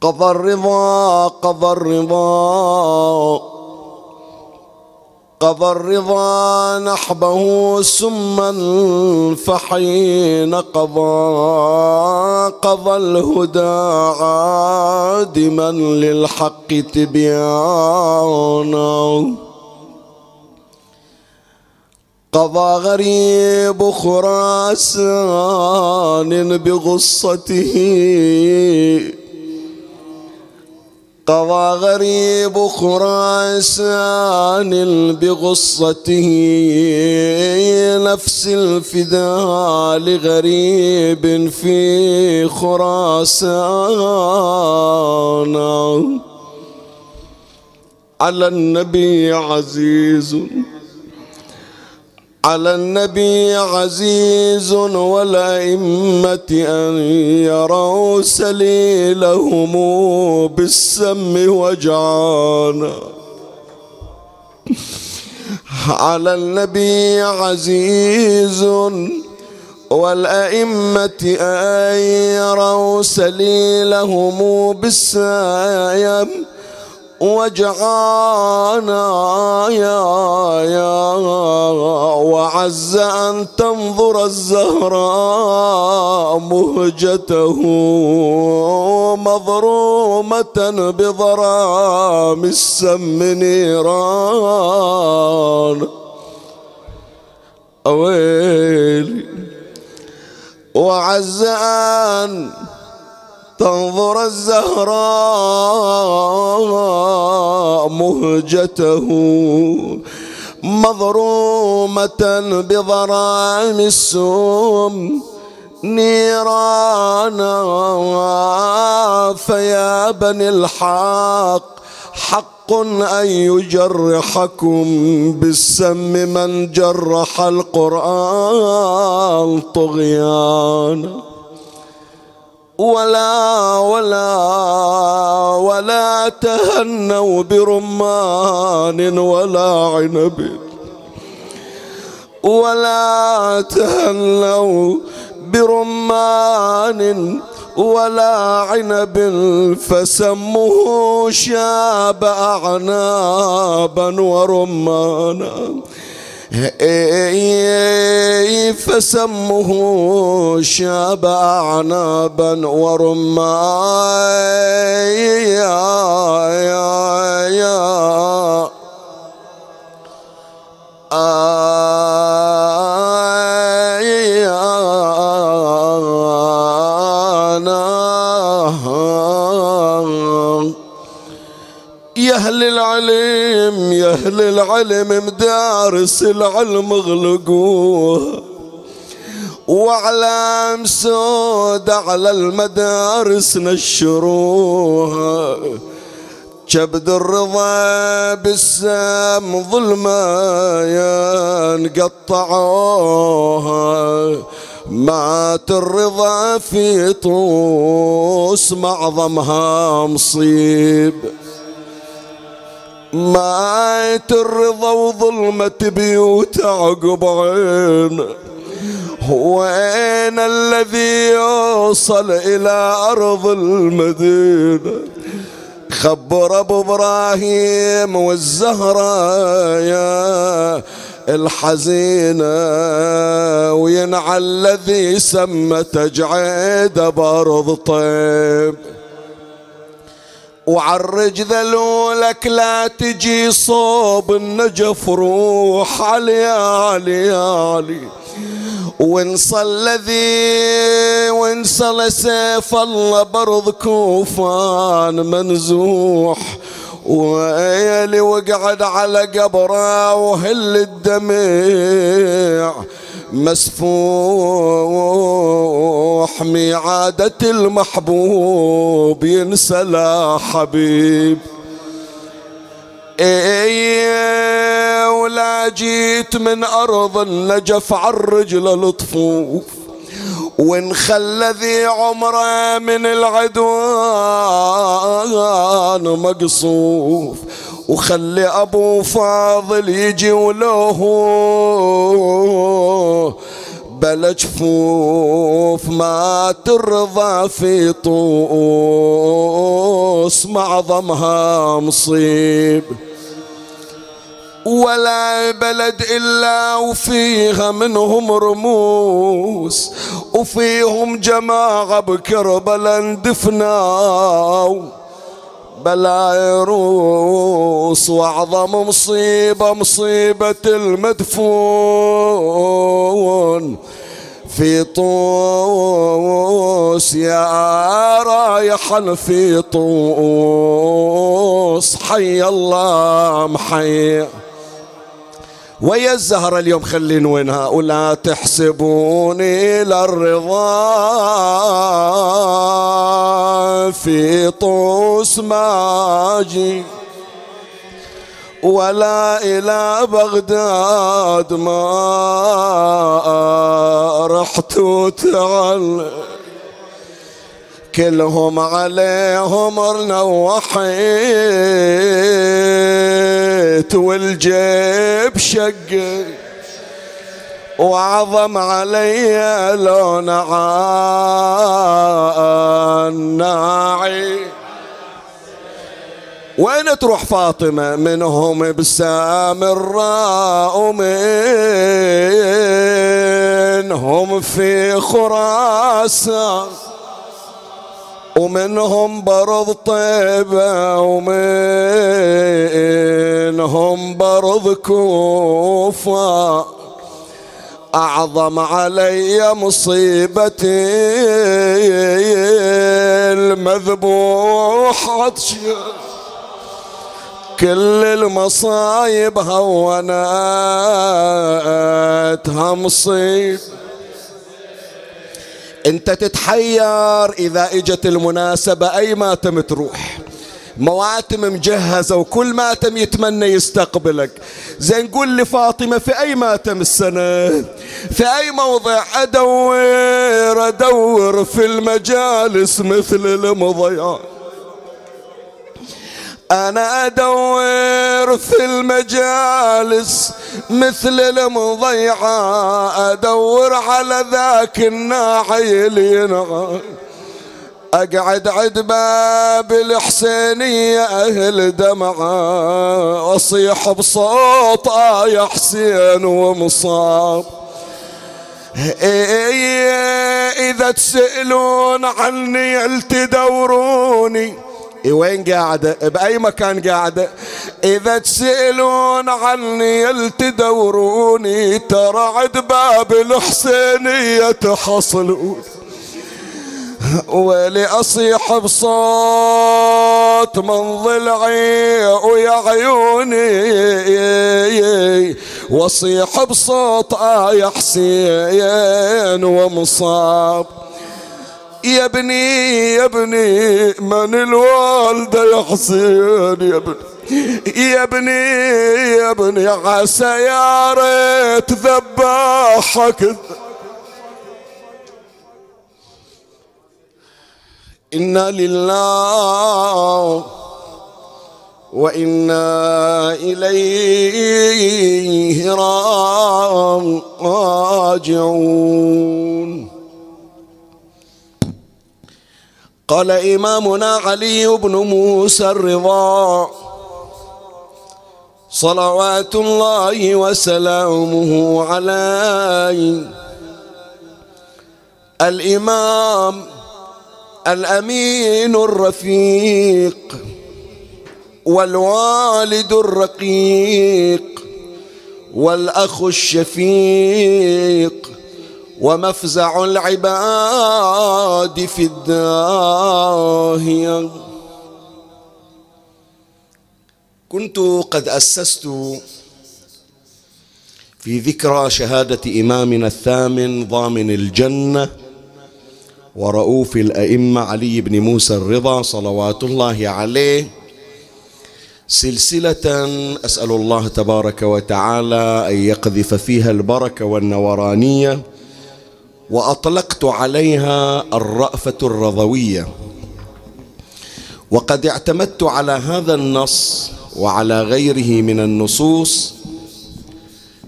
قضى الرضا قضى الرضا. قضى الرضا نحبه سما فحين قضى. قضى الهدى عادما للحق تبيانا. قضى غريب خراسان بغصته. قضى غريب خراسان بغصته نفس الفداء لغريب في خراسان. على النبي عزيز على النبي عزيز والأئمة أن يروا سليلهم بالسم وجعانا على النبي عزيز والأئمة أن يروا سليلهم بالسايم وجعانا يا يا وعز أن تنظر الزهراء مهجته مضرومة بضرام السم نيران. أويلي. وعز أن تنظر الزهراء مهجته مضرومة بضرام السم نيرانا فيا بني الحق حق أن يجرحكم بالسم من جرح القرآن طغيانا. ولا ولا ولا تهنوا برمان ولا عنب. ولا تهنوا برمان ولا عنب. فسمه شاب أعنابا ورمانا. فسمه شاب أعنابا ورمان يا يا يا. يا أهل العلم يا أهل العلم مدارس العلم اغلقوها. واعلام سود على المدارس نشروها. كبد الرضا بالسام ظلمة ينقطعوها. مات الرضا في طوس معظمها مصيب. مات الرضا وظلمة بيوت عقب عين وين الذي يوصل إلى أرض المدينة؟ خبر أبو إبراهيم والزهرة يا الحزينة وينعى الذي سمى تجعيد بأرض طيب. وعرج ذلولك لا تجي صوب النجف روح علي علي علي. وانصى الذي وانصى سيف الله برض كوفان منزوح. ويلي وقعد على قبره وهل الدمع مسفوح ميعادة المحبوب ينسى لا حبيب. إيه ولا جيت من أرض النجف عالرجل الطفوف ونخلى ذي عمره من العدوان مقصوف وخلي أبو فاضل يجي وله بلا جفوف ما ترضى في طوس معظمها مصيب. ولا بلد إلا وفيها منهم رموس وفيهم جماعة بكربلا اندفناو بلا يروس وأعظم مصيبة مصيبة المدفون. في طوس يا رايحا في طوس حي الله محي. ويا الزهرة اليوم خلين وينها؟ ولا تحسبوني للرضا في طوس ماجي. ولا إلى بغداد ما رحت وتعلم كلهم عليهم نوحيت والجيب شق وعظم علي لون ناعي. وين تروح فاطمة؟ منهم بسامراء ومنهم في خراسان. ومنهم برض طيبة ومنهم برض كوفة أعظم علي مصيبتي المذبوح كل المصايب هونتها مصيب انت تتحير اذا اجت المناسبة اي ماتم تروح. مواتم مجهزة وكل ماتم يتمنى يستقبلك. زين قول لفاطمة في أي ماتم السنة؟ في أي موضع أدور أدور في المجالس مثل المضيعات أنا أدور في المجالس مثل المضيعة أدور على ذاك الناعي اللي ينعى أقعد عد باب الحسينية أهل دمعة. أصيح بصوت يا حسين ومصاب. إذا تسألون عني تدوروني؟ وين قاعدة بأي مكان قاعدة إذا تسألون عني تدوروني ترى عد باب الحسينية تحصلون ولي أصيح بصوت من ضلعي ويا عيوني. وأصيح بصوت آه يا حسين ومصاب. يا ابني يا ابني من الوالدة يا حسين يا ابني. يا ابني يا ابني عسى يا ريت ذباحك إنا لله وإنا إليه راجعون. قال إمامنا علي بن موسى الرضا. صلوات الله وسلامه عليه. الإمام الأمين الرفيق والوالد الرقيق والأخ الشفيق ومفزع العباد في الداهية. كنت قد أسست في ذكرى شهادة إمامنا الثامن ضامن الجنة ورؤوف الأئمة علي بن موسى الرضا صلوات الله عليه. سلسلة أسأل الله تبارك وتعالى أن يقذف فيها البركة والنورانية. وأطلقت عليها الرأفة الرضوية. وقد اعتمدت على هذا النص وعلى غيره من النصوص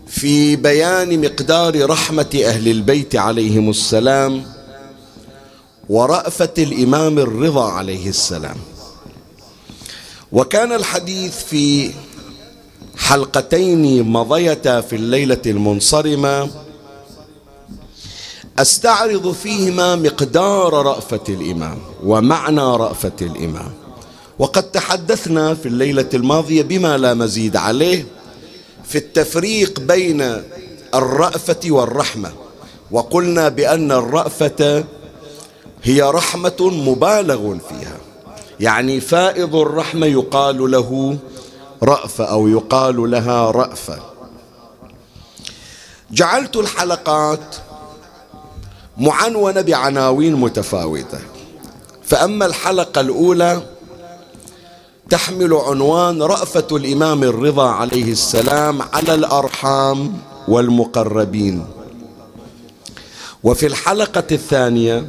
في بيان مقدار رحمة أهل البيت عليهم السلام ورأفة الإمام الرضا عليه السلام. وكان الحديث في حلقتين مضيتا في الليلة المنصرمة أستعرض فيهما مقدار رأفة الإمام ومعنى رأفة الإمام. وقد تحدثنا في الليلة الماضية بما لا مزيد عليه في التفريق بين الرأفة والرحمة. وقلنا بأن الرأفة هي رحمة مبالغ فيها. يعني فائض الرحمة يقال له رأفة أو يقال لها رأفة. جعلت الحلقات معنونة بعناوين متفاوتة. فأما الحلقة الأولى تحمل عنوان رأفة الإمام الرضا عليه السلام على الأرحام والمقربين. وفي الحلقة الثانية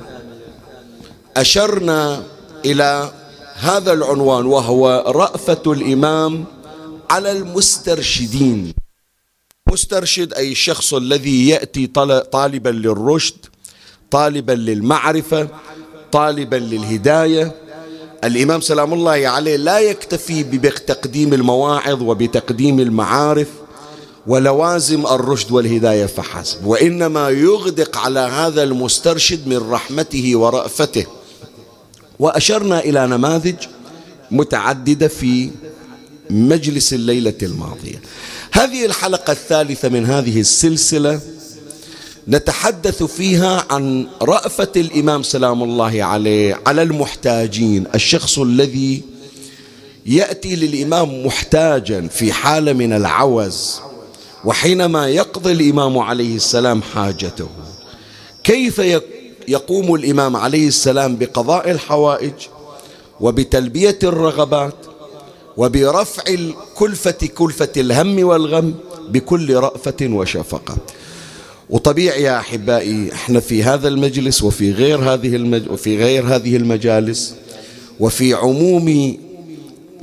أشرنا إلى هذا العنوان وهو رأفة الإمام على المسترشدين. مسترشد أي الشخص الذي يأتي طالبا للرشد طالبا للمعرفة طالبا للهداية. الإمام سلام الله عليه لا يكتفي بتقديم المواعظ وبتقديم المعارف ولوازم الرشد والهداية فحسب وإنما يغدق على هذا المسترشد من رحمته ورأفته. وأشرنا إلى نماذج متعددة في مجلس الليلة الماضية. هذه الحلقة الثالثة من هذه السلسلة نتحدث فيها عن رأفة الإمام سلام الله عليه على المحتاجين. الشخص الذي يأتي للإمام محتاجا في حالة من العوز وحينما يقضي الإمام عليه السلام حاجته كيف يقوم الإمام عليه السلام بقضاء الحوائج وبتلبية الرغبات وبرفع الكلفة كلفة الهم والغم بكل رأفة وشفقة؟ وطبيعي يا أحبائي إحنا في هذا المجلس وفي غير هذه المج... وفي غير هذه المجالس وفي عموم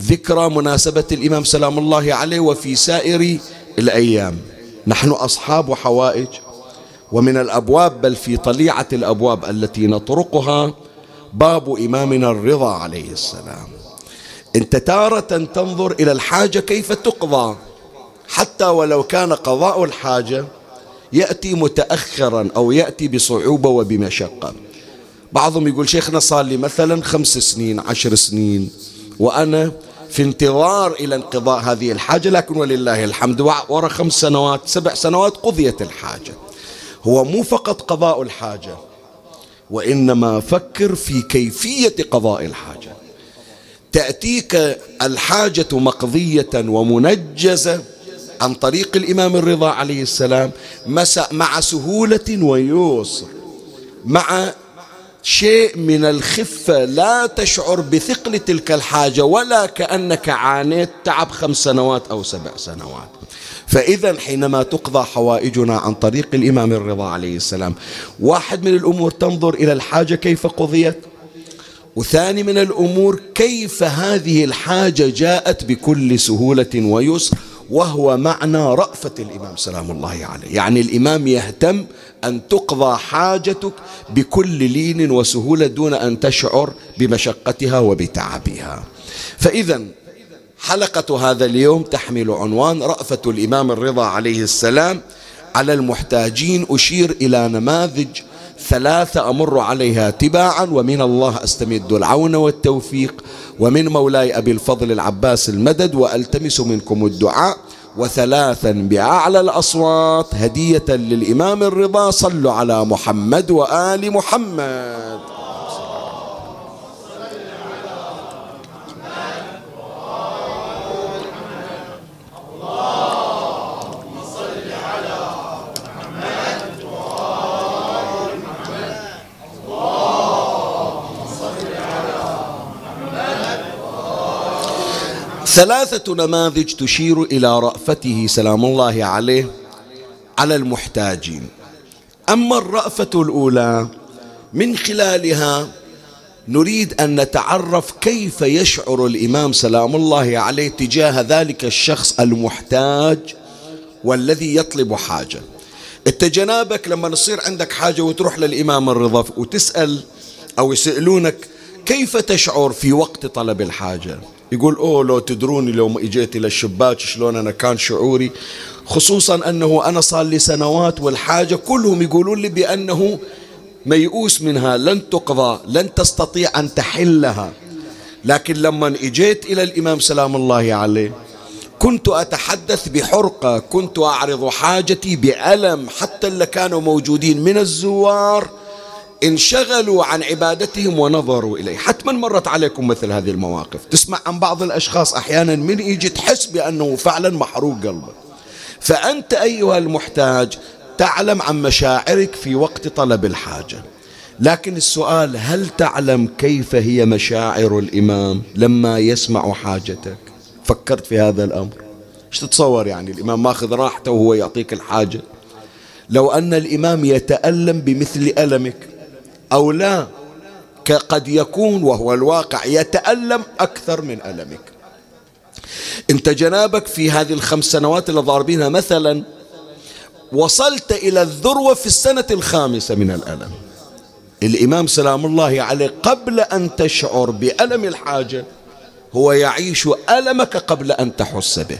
ذكرى مناسبة الإمام سلام الله عليه وفي سائر الأيام. نحن أصحاب حوائج ومن الأبواب بل في طليعة الأبواب التي نطرقها باب إمامنا الرضا عليه السلام. أنت تارة تنظر إلى الحاجة كيف تقضى حتى ولو كان قضاء الحاجة يأتي متأخرا أو يأتي بصعوبة وبمشقة. بعضهم يقول شيخنا صار لي مثلا خمس سنين عشر سنين وأنا في انتظار إلى انقضاء هذه الحاجة لكن ولله الحمد ورا خمس سنوات سبع سنوات قضيت الحاجة. هو مو فقط قضاء الحاجة وإنما فكر في كيفية قضاء الحاجة. تأتيك الحاجة مقضية ومنجزة عن طريق الإمام الرضا عليه السلام مع سهولة ويسر مع شيء من الخفة لا تشعر بثقل تلك الحاجة ولا كأنك عانيت تعب خمس سنوات أو سبع سنوات. فإذا حينما تقضى حوائجنا عن طريق الإمام الرضا عليه السلام واحد من الأمور تنظر إلى الحاجة كيف قضيت وثاني من الأمور كيف هذه الحاجة جاءت بكل سهولة ويسر. وهو معنى رأفة الإمام سلام الله عليه. يعني الإمام يهتم أن تقضى حاجتك بكل لين وسهولة دون أن تشعر بمشقتها وبتعبها. فإذا حلقة هذا اليوم تحمل عنوان رأفة الإمام الرضا عليه السلام على المحتاجين أشير إلى نماذج ثلاثة أمر عليها تباعا ومن الله أستمد العون والتوفيق. ومن مولاي أبي الفضل العباس المدد وألتمس منكم الدعاء. وثلاثا بأعلى الأصوات هدية للإمام الرضا صلوا على محمد وآل محمد. ثلاثة نماذج تشير إلى رأفته سلام الله عليه على المحتاجين. أما الرأفة الأولى من خلالها نريد أن نتعرف كيف يشعر الإمام سلام الله عليه تجاه ذلك الشخص المحتاج والذي يطلب حاجة. انت جنابك لما نصير عندك حاجة وتروح للإمام الرضا وتسأل أو يسألونك كيف تشعر في وقت طلب الحاجة. يقول أوه لو تدروني لو إجيت إلى الشباك شلون أنا كان شعوري. خصوصا أنه أنا صار لي سنوات والحاجة كلهم يقولون لي بأنه ميؤوس منها لن تقضى لن تستطيع أن تحلها. لكن لما إجيت إلى الإمام سلام الله عليه كنت أتحدث بحرقة كنت أعرض حاجتي بألم حتى اللي كانوا موجودين من الزوار انشغلوا عن عبادتهم ونظروا إليه. حتما مرت عليكم مثل هذه المواقف. تسمع عن بعض الأشخاص أحيانا من يجي تحس بأنه فعلا محروق قلبه. فأنت أيها المحتاج تعلم عن مشاعرك في وقت طلب الحاجة. لكن السؤال هل تعلم كيف هي مشاعر الإمام لما يسمع حاجتك؟ فكرت في هذا الأمر. إيش تتصور يعني؟ الإمام ماخذ راحته وهو يعطيك الحاجة. لو أن الإمام يتألم بمثل ألمك أو لا قد يكون وهو الواقع يتألم أكثر من ألمك. أنت جنابك في هذه الخمس سنوات اللي ضاربينها مثلا وصلت إلى الذروة في السنة الخامسة من الألم. الإمام سلام الله عليه قبل أن تشعر بألم الحاجة هو يعيش ألمك قبل أن تحس به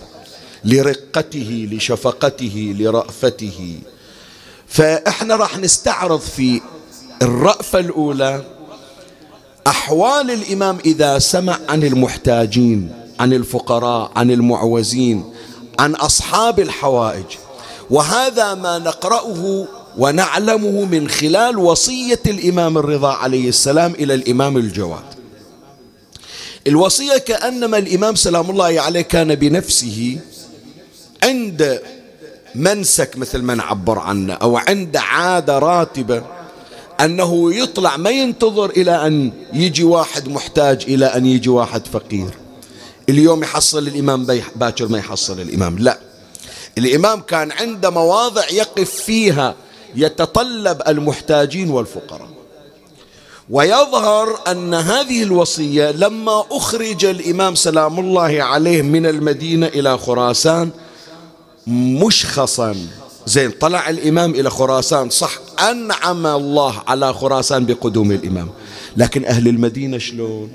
لرقته لشفقته لرأفته. فإحنا راح نستعرض في الرأفة الأولى أحوال الإمام إذا سمع عن المحتاجين عن الفقراء عن المعوزين عن أصحاب الحوائج. وهذا ما نقرأه ونعلمه من خلال وصية الإمام الرضا عليه السلام إلى الإمام الجواد. الوصية كأنما الإمام سلام الله عليه كان بنفسه عند منسك مثل ما نعبر عنه أو عند عادة راتبة. أنه يطلع ما ينتظر إلى أن يجي واحد محتاج إلى أن يجي واحد فقير. اليوم يحصل الإمام باكر ما يحصل الإمام. لا. الإمام كان عنده مواضع يقف فيها يتطلب المحتاجين والفقراء. ويظهر أن هذه الوصية لما أخرج الإمام سلام الله عليه من المدينة إلى خراسان مشخصا. زين طلع الإمام إلى خراسان صح أنعم الله على خراسان بقدوم الإمام. لكن أهل المدينة شلون؟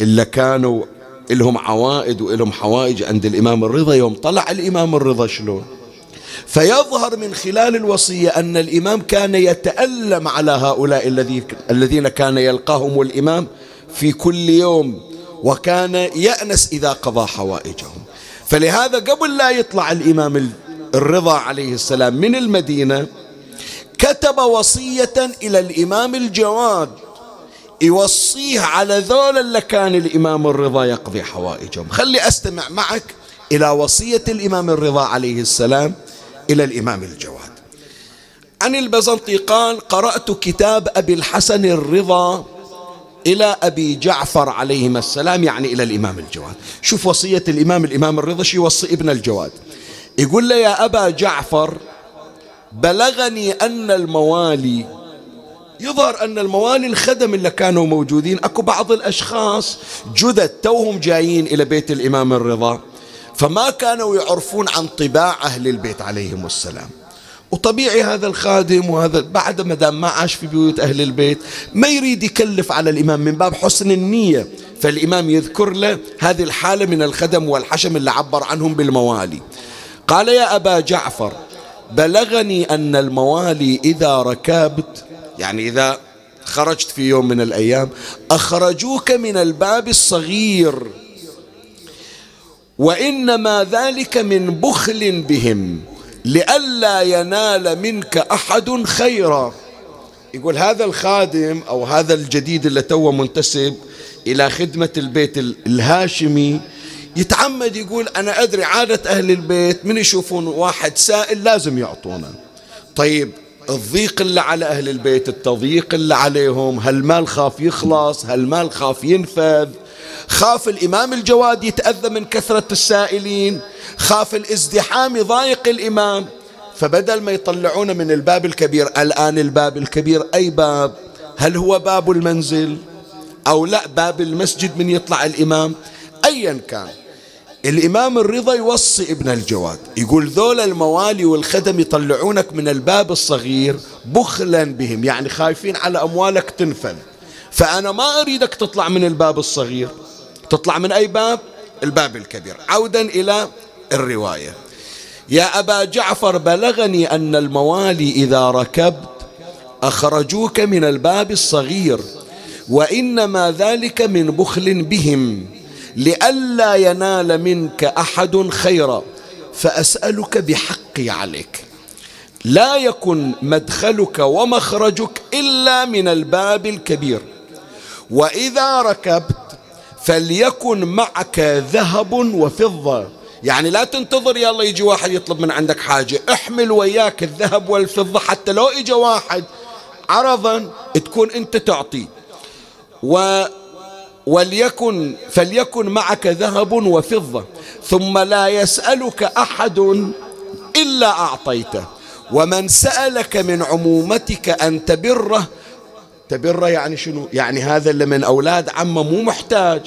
إلا كانوا لهم عوائد ولهم حوائج عند الإمام الرضا. يوم طلع الإمام الرضا شلون؟ فيظهر من خلال الوصية أن الإمام كان يتألم على هؤلاء الذين كان يلقاهم الإمام في كل يوم وكان يأنس إذا قضى حوائجهم. فلهذا قبل لا يطلع الإمام الرضا عليه السلام من المدينة كتب وصية إلى الإمام الجواد يوصيه على ذول اللي كان الإمام الرضا يقضي حوائجهم. خلي أستمع معك إلى وصية الإمام الرضا عليه السلام إلى الإمام الجواد. عن البزنطي قال قرأت كتاب أبي الحسن الرضا إلى أبي جعفر عليهما السلام. يعني إلى الإمام الجواد. شوف وصية الإمام الإمام الرضا شي يوصي ابن الجواد؟ يقول له يا أبا جعفر بلغني أن الموالي يظهر أن الموالي الخدم اللي كانوا موجودين أكو بعض الأشخاص جدد توهم جايين إلى بيت الإمام الرضا فما كانوا يعرفون عن طباع أهل البيت عليهم السلام. وطبيعي هذا الخادم وهذا بعد ما دام ما عاش في بيوت أهل البيت ما يريد يكلف على الإمام من باب حسن النية. فالإمام يذكر له هذه الحالة من الخدم والحشم اللي عبر عنهم بالموالي. قال يا أبا جعفر بلغني أن الموالي إذا ركبت يعني إذا خرجت في يوم من الأيام أخرجوك من الباب الصغير وإنما ذلك من بخل بهم لئلا ينال منك أحد خيرا. يقول هذا الخادم أو هذا الجديد اللي توه منتسب إلى خدمة البيت الهاشمي يتعمد يقول أنا أدري عادة أهل البيت من يشوفون واحد سائل لازم يعطونه. طيب الضيق اللي على أهل البيت التضييق اللي عليهم هالمال خاف يخلص؟ هالمال خاف ينفذ؟ خاف الإمام الجواد يتأذى من كثرة السائلين؟ خاف الازدحام يضايق الإمام؟ فبدل ما يطلعون من الباب الكبير الآن الباب الكبير أي باب؟ هل هو باب المنزل أو لا؟ باب المسجد من يطلع الإمام؟ أيا كان. الإمام الرضا يوصي ابن الجواد يقول ذول الموالي والخدم يطلعونك من الباب الصغير بخلا بهم يعني خايفين على أموالك تنفذ فأنا ما أريدك تطلع من الباب الصغير تطلع من أي باب؟ الباب الكبير. عودا إلى الرواية. يا أبا جعفر بلغني أن الموالي إذا ركبت أخرجوك من الباب الصغير وإنما ذلك من بخل بهم. لئلا ينال منك أحد خيرا فأسألك بحقي عليك. لا يكن مدخلك ومخرجك إلا من الباب الكبير. وإذا ركبت فليكن معك ذهب وفضة. يعني لا تنتظر يلا يجي واحد يطلب من عندك حاجة احمل وياك الذهب والفضة حتى لو اجى واحد عرضا تكون أنت تعطيه و وليكن فليكن معك ذهب وفضة ثم لا يسألك أحد إلا أعطيته. ومن سألك من عمومتك أن تبره تبره يعني شنو؟ يعني هذا اللي من أولاد عمه مو محتاج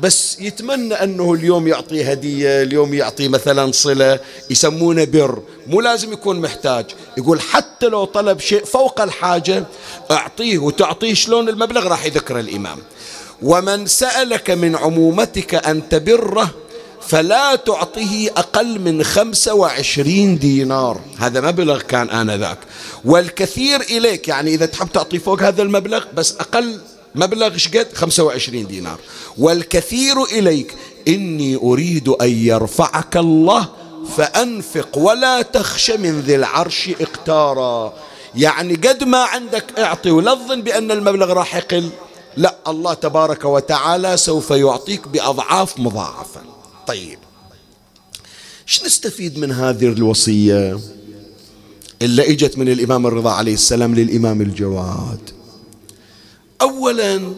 بس يتمنى أنه اليوم يعطي هدية اليوم يعطي مثلا صلة يسمونه بر. مو لازم يكون محتاج. يقول حتى لو طلب شيء فوق الحاجة أعطيه وتعطيه شلون المبلغ؟ راح يذكر الإمام. ومن سألك من عمومتك أن تبره فلا تعطيه أقل من خمسة وعشرين دينار. هذا مبلغ كان آنذاك. والكثير إليك يعني إذا تحب تعطي فوق هذا المبلغ بس أقل مبلغ شقد خمسة وعشرين دينار. والكثير إليك إني أريد أن يرفعك الله فأنفق ولا تخش من ذي العرش اقتارا. يعني قد ما عندك اعطي ولا تظن بأن المبلغ راح يقل. لا الله تبارك وتعالى سوف يعطيك بأضعاف مضاعفة طيب إيش نستفيد من هذه الوصية؟ اللي إجت من الإمام الرضا عليه السلام للإمام الجواد. أولا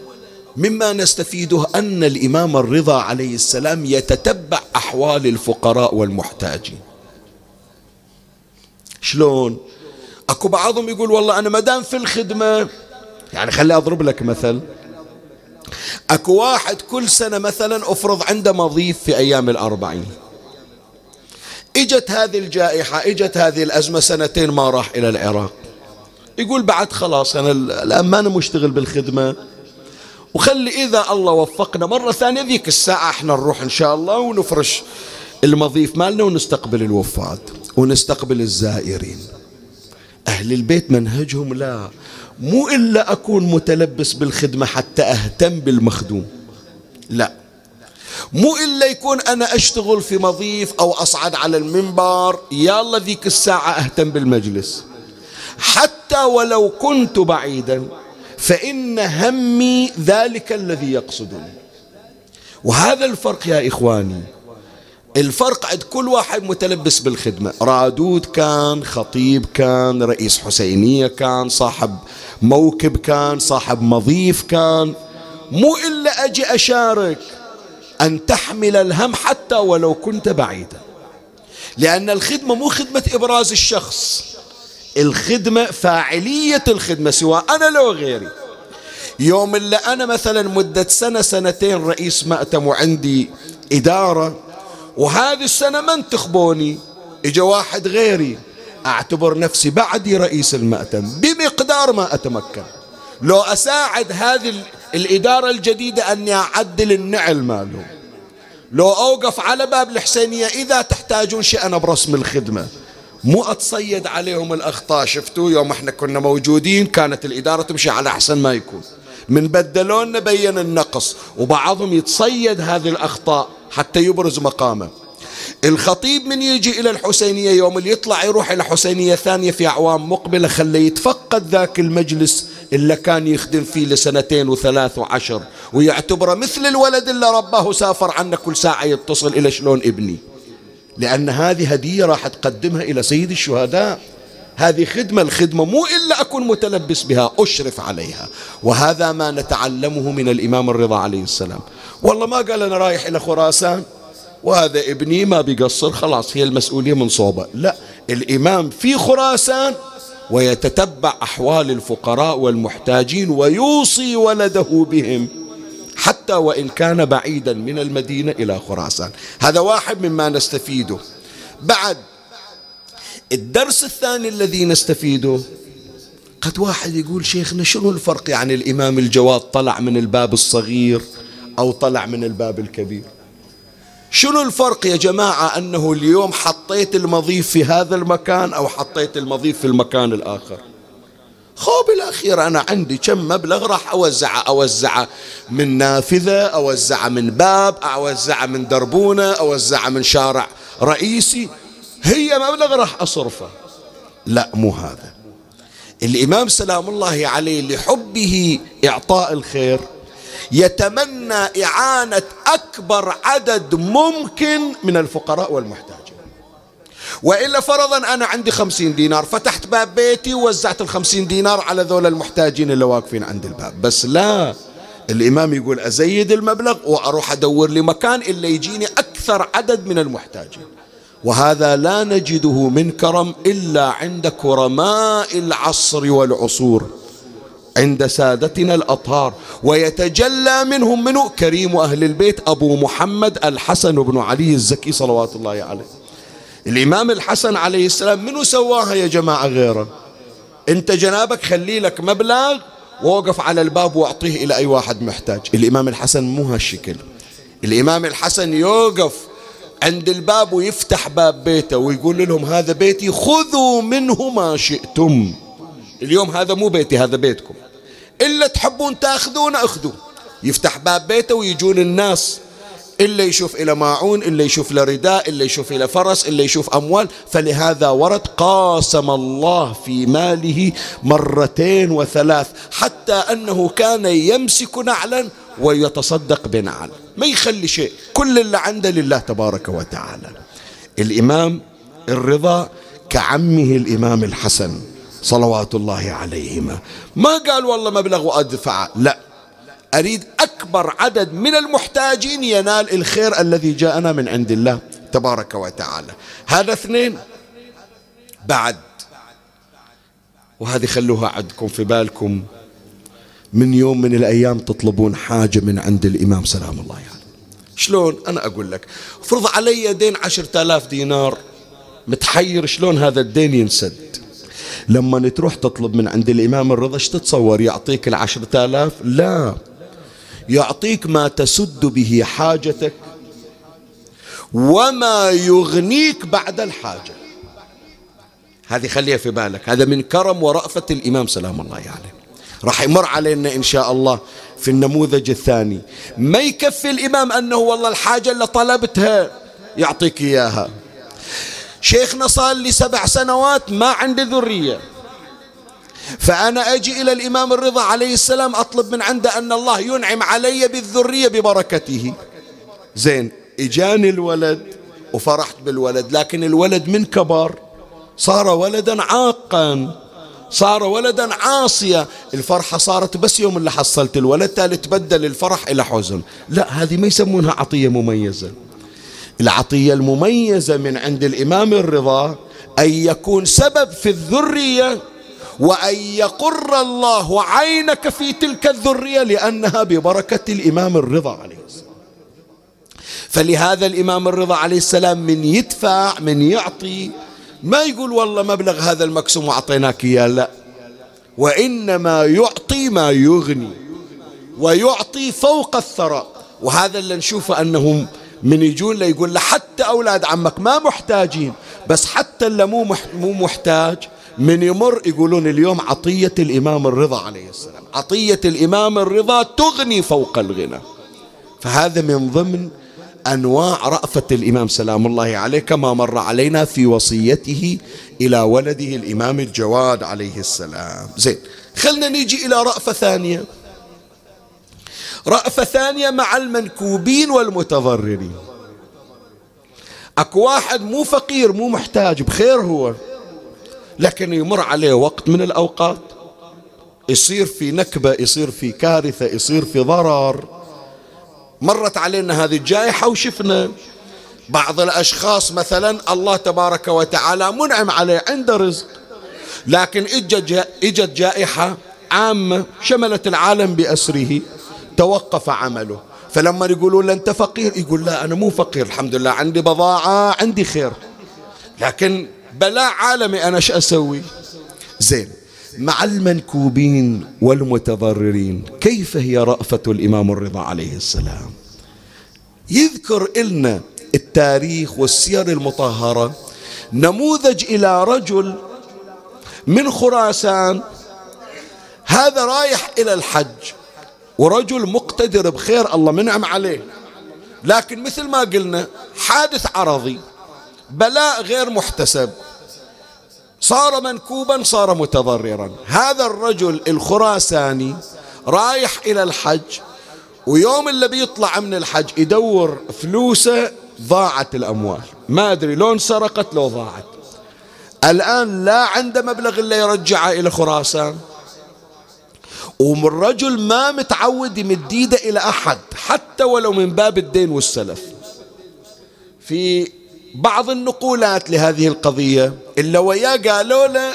مما نستفيده أن الإمام الرضا عليه السلام يتتبع أحوال الفقراء والمحتاجين. شلون؟ أكو بعضهم يقول والله أنا مدام في الخدمة يعني خلي أضرب لك مثل. أكو واحد كل سنة مثلا أفرض عنده مضيف في أيام الأربعين. إجت هذه الجائحة إجت هذه الأزمة سنتين ما راح إلى العراق. يقول بعد خلاص أنا الآن ما أنا مشتغل بالخدمة. وخلي إذا الله وفقنا مرة ثانية ذيك الساعة إحنا نروح إن شاء الله ونفرش المضيف مالنا ونستقبل الوفات ونستقبل الزائرين. أهل البيت منهجهم لا. مو إلا أكون متلبس بالخدمة حتى أهتم بالمخدوم. لا. مو إلا يكون أنا أشتغل في مضيف أو أصعد على المنبر يلا ذيك الساعة أهتم بالمجلس. حتى ولو كنت بعيدا فإن همي ذلك الذي يقصدني. وهذا الفرق يا إخواني. الفرق عند كل واحد متلبس بالخدمة. رادود كان خطيب كان رئيس حسينية كان صاحب موكب كان صاحب مضيف كان. مو إلا أجي أشارك أن تحمل الهم حتى ولو كنت بعيدا. لأن الخدمة مو خدمة إبراز الشخص. الخدمة فاعلية الخدمة سواء أنا لو غيري. يوم اللي أنا مثلا مدة سنة سنتين رئيس مأتم وعندي إدارة وهذه السنة ما انتخبوني. إجا واحد غيري أعتبر نفسي بعدي رئيس المأتم بمقدار ما أتمكن. لو أساعد هذه الإدارة الجديدة أني أعدل النعل مالهم لو أوقف على باب الحسينية إذا تحتاجون شيء أنا برسم الخدمة. مو أتصيد عليهم الأخطاء شفتوا؟ يوم إحنا كنا موجودين كانت الإدارة تمشي على أحسن ما يكون. من بدلون بين النقص وبعضهم يتصيد هذه الأخطاء حتى يبرز مقامه. الخطيب من يجي إلى الحسينية يوم اللي يطلع يروح إلى حسينية ثانية في أعوام مقبلة خليه يتفقد ذاك المجلس اللي كان يخدم فيه لسنتين وثلاث وعشر ويعتبره مثل الولد اللي رباه سافر عنه كل ساعة يتصل إلى شلون ابني. لأن هذه هدية راح تقدمها إلى سيد الشهداء. هذه خدمة الخدمة مو إلا أكون متلبس بها أشرف عليها. وهذا ما نتعلمه من الإمام الرضا عليه السلام. والله ما قال أنا رايح إلى خراسان. وهذا ابني ما بيقصر خلاص هي المسؤولية من صوبة. لا الإمام في خراسان ويتتبع أحوال الفقراء والمحتاجين ويوصي ولده بهم حتى وإن كان بعيدا من المدينة إلى خراسان. هذا واحد مما نستفيده. بعد الدرس الثاني الذي نستفيده قد واحد يقول شيخنا شنو الفرق يعني الإمام الجواد طلع من الباب الصغير أو طلع من الباب الكبير؟ شنو الفرق يا جماعة أنه اليوم حطيت المضيف في هذا المكان أو حطيت المضيف في المكان الآخر؟ خو بالأخير أنا عندي كم مبلغ راح أوزعه أوزعه من نافذة أوزعه من باب أوزعه من دربونة أوزعه من شارع رئيسي. هي مبلغ راح أصرفه. لا مو هذا. الإمام سلام الله عليه لحبه إعطاء الخير يتمنى إعانة أكبر عدد ممكن من الفقراء والمحتاجين. وإلا فرضا أنا عندي خمسين دينار فتحت باب بيتي ووزعت الخمسين دينار على ذول المحتاجين اللي واقفين عند الباب. بس لا الإمام يقول أزيد المبلغ وأروح أدور لي مكان إلا يجيني أكثر عدد من المحتاجين. وهذا لا نجده من كرم إلا عند كرماء العصر والعصور عند سادتنا الأطهار. ويتجلى منهم منه كريم أهل البيت أبو محمد الحسن بن علي الزكي صلوات الله عليه. الإمام الحسن عليه السلام منو سواها يا جماعة غيره؟ أنت جنابك خلي لك مبلغ ووقف على الباب وأعطيه إلى أي واحد محتاج. الإمام الحسن مو هالشكل. الإمام الحسن يوقف عند الباب ويفتح باب بيته ويقول لهم هذا بيتي خذوا منه ما شئتم. اليوم هذا مو بيتي هذا بيتكم. إلا تحبون تأخذون أخذوا. يفتح باب بيته ويجون الناس. إلا يشوف إلى ماعون إلا يشوف له رداء إلا يشوف إلى فرس إلا يشوف أموال. فلهذا ورد قاسم الله في ماله مرتين وثلاث حتى أنه كان يمسك نعلا ويتصدق بنعل. ما يخلي شيء. كل اللي عنده لله تبارك وتعالى. الإمام الرضا كعمه الإمام الحسن صلوات الله عليهما. ما قال والله مبلغ وأدفع لا. أريد أكبر عدد من المحتاجين ينال الخير الذي جاءنا من عند الله تبارك وتعالى. هذا اثنين. بعد. وهذه خلوها عندكم في بالكم. من يوم من الأيام تطلبون حاجة من عند الإمام. سلام الله عليه. يعني. شلون؟ أنا أقول لك فرض علي دين عشرة آلاف دينار. متحير شلون هذا الدين ينسد؟ لما تروح تطلب من عند الإمام الرضا إيش تتصور؟ يعطيك العشرة آلاف؟ لا. يعطيك ما تسد به حاجتك وما يغنيك بعد الحاجة. هذه خليها في بالك. هذا من كرم ورأفة الإمام. سلام الله عليه. يعني. راح يمر علينا إن شاء الله في النموذج الثاني. ما يكفي الإمام أنه والله الحاجة اللي طلبتها يعطيك إياها. شيخنا صار لي سبع سنوات ما عندي ذرية. فأنا أجي إلى الإمام الرضا عليه السلام أطلب من عنده أن الله ينعم علي بالذرية ببركته. زين إجاني الولد وفرحت بالولد لكن الولد من كبر صار ولدا عاقا. صار ولدا عاصيا الفرحة صارت بس يوم اللي حصلت الولد تالي تبدل الفرح إلى حزن. لا هذه ما يسمونها عطية مميزة. العطية المميزة من عند الإمام الرضا أن يكون سبب في الذرية وأن يقر الله عينك في تلك الذرية لأنها ببركة الإمام الرضا عليه السلام. فلهذا الإمام الرضا عليه السلام من يدفع من يعطي ما يقول والله مبلغ هذا المقسوم وأعطيناك إياه لا. وإنما يعطي ما يغني ويعطي فوق الثراء. وهذا اللي نشوفه أنهم من يجون له يقول له حتى أولاد عمك ما محتاجين بس حتى اللي مو مو محتاج من يمر يقولون اليوم عطية الإمام الرضا عليه السلام. عطية الإمام الرضا تغني فوق الغنى. فهذا من ضمن أنواع رأفة الإمام سلام الله عليه كما مر علينا في وصيته إلى ولده الإمام الجواد عليه السلام. زين خلنا نيجي إلى رأفة ثانية. رأفة ثانية مع المنكوبين والمتضررين. أكو واحد مو فقير مو محتاج بخير هو لكن يمر عليه وقت من الأوقات يصير في نكبة يصير في كارثة يصير في ضرر. مرت علينا هذه الجائحة وشفنا بعض الأشخاص مثلا الله تبارك وتعالى منعم عليه عنده رزق. لكن إجت جائحة عامة شملت العالم بأسره توقف عمله. فلما يقولوا له أنت فقير يقول لا أنا مو فقير الحمد لله عندي بضاعة عندي خير. لكن بلاء عالمي أنا شو أسوي؟ زين. مع المنكوبين والمتضررين. كيف هي رأفة الإمام الرضا عليه السلام؟ يذكر لنا التاريخ والسير المطهرة. نموذج إلى رجل من خراسان. هذا رايح إلى الحج. ورجل مقتدر بخير الله منعم عليه. لكن مثل ما قلنا حادث عرضي بلاء غير محتسب. صار منكوبا صار متضررا. هذا الرجل الخراساني رايح إلى الحج ويوم اللي بيطلع من الحج يدور فلوسه ضاعت الأموال. ما أدري لو انسرقت لو ضاعت. الآن لا عنده مبلغ إلا يرجعه إلى خراسان. والرجل ما متعود يمد إيده إلى أحد حتى ولو من باب الدين والسلف. في بعض النقولات لهذه القضية. إلا وياه قالوا له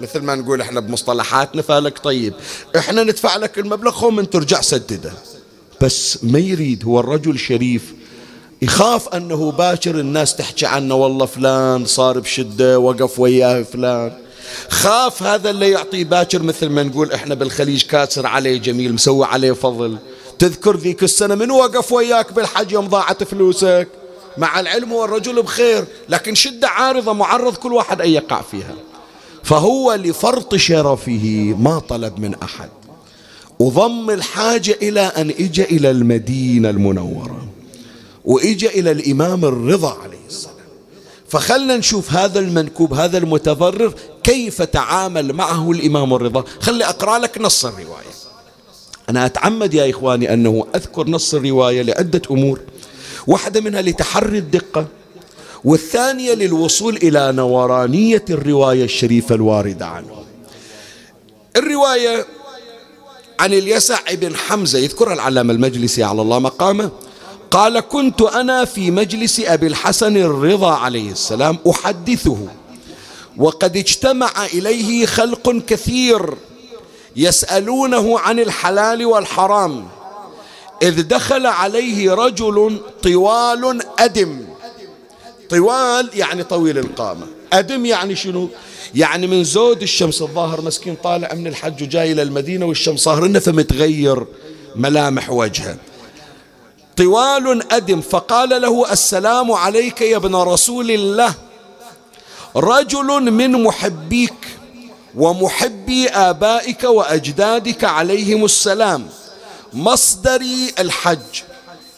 مثل ما نقول إحنا بمصطلحاتنا فالك طيب. إحنا ندفع لك المبلغ خو من ترجع سدده. بس ما يريد هو الرجل شريف يخاف أنه باكر الناس تحكي عنه والله فلان صار بشدة وقف وياه فلان. خاف هذا اللي يعطيه باكر مثل ما نقول إحنا بالخليج كاسر عليه جميل مسوي عليه فضل. تذكر ذيك السنة من وقف وياك بالحج يوم ضاعت فلوسك؟ مع العلم والرجل بخير لكن شدة عارضة معرض كل واحد أن يقع فيها. فهو لفرط شرفه ما طلب من أحد. وضم الحاجة إلى أن إجأ إلى المدينة المنورة وإجأ إلى الإمام الرضا عليه السلام. فخلنا نشوف هذا المنكوب هذا المتضرر كيف تعامل معه الإمام الرضا. خلي أقرأ لك نص الرواية. أنا أتعمد يا إخواني أنه أذكر نص الرواية لعدة أمور. واحدة منها لتحري الدقة والثانية للوصول إلى نورانية الرواية الشريفة الواردة عنه. الرواية عن اليسع بن حمزة يذكرها العلامة المجلسي على الله مقامه قال كنت أنا في مجلس أبي الحسن الرضا عليه السلام أحدثه وقد اجتمع إليه خلق كثير يسألونه عن الحلال والحرام إذ دخل عليه رجل طوال أدم. طوال يعني طويل القامة. أدم يعني شنو؟ يعني من زود الشمس الظاهر مسكين طالع من الحج وجاي إلى المدينة والشمس صاهرنا فمتغير ملامح وجهه. طوال أدم فقال له السلام عليك يا ابن رسول الله. رجل من محبيك ومحبي آبائك وأجدادك عليهم السلام. مصدري الحج.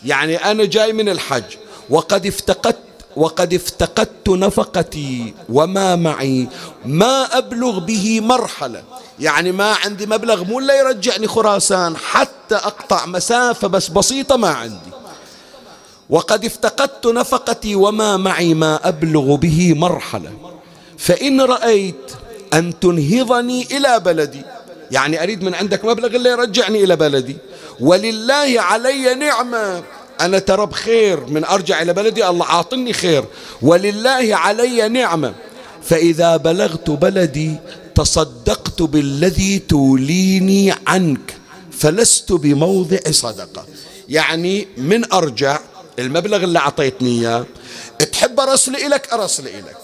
يعني أنا جاي من الحج. وقد افتقدت وقد افتقدت نفقتي وما معي. ما أبلغ به مرحلة. يعني ما عندي مبلغ مو إلا يرجعني خراسان. حتى أقطع مسافة بس بسيطة ما عندي. وقد افتقدت نفقتي وما معي ما أبلغ به مرحلة. فإن رأيت أن تنهضني إلى بلدي. يعني أريد من عندك مبلغ اللي يرجعني إلى بلدي. ولله علي نعمة. أنا ترى بخير من أرجع إلى بلدي. الله عاطني خير. ولله علي نعمة. فإذا بلغت بلدي تصدقت بالذي توليني عنك. فلست بموضع صدقة. يعني من أرجع المبلغ اللي أعطيتني إياه. تحب أرسل إليك؟ أرسل إليك.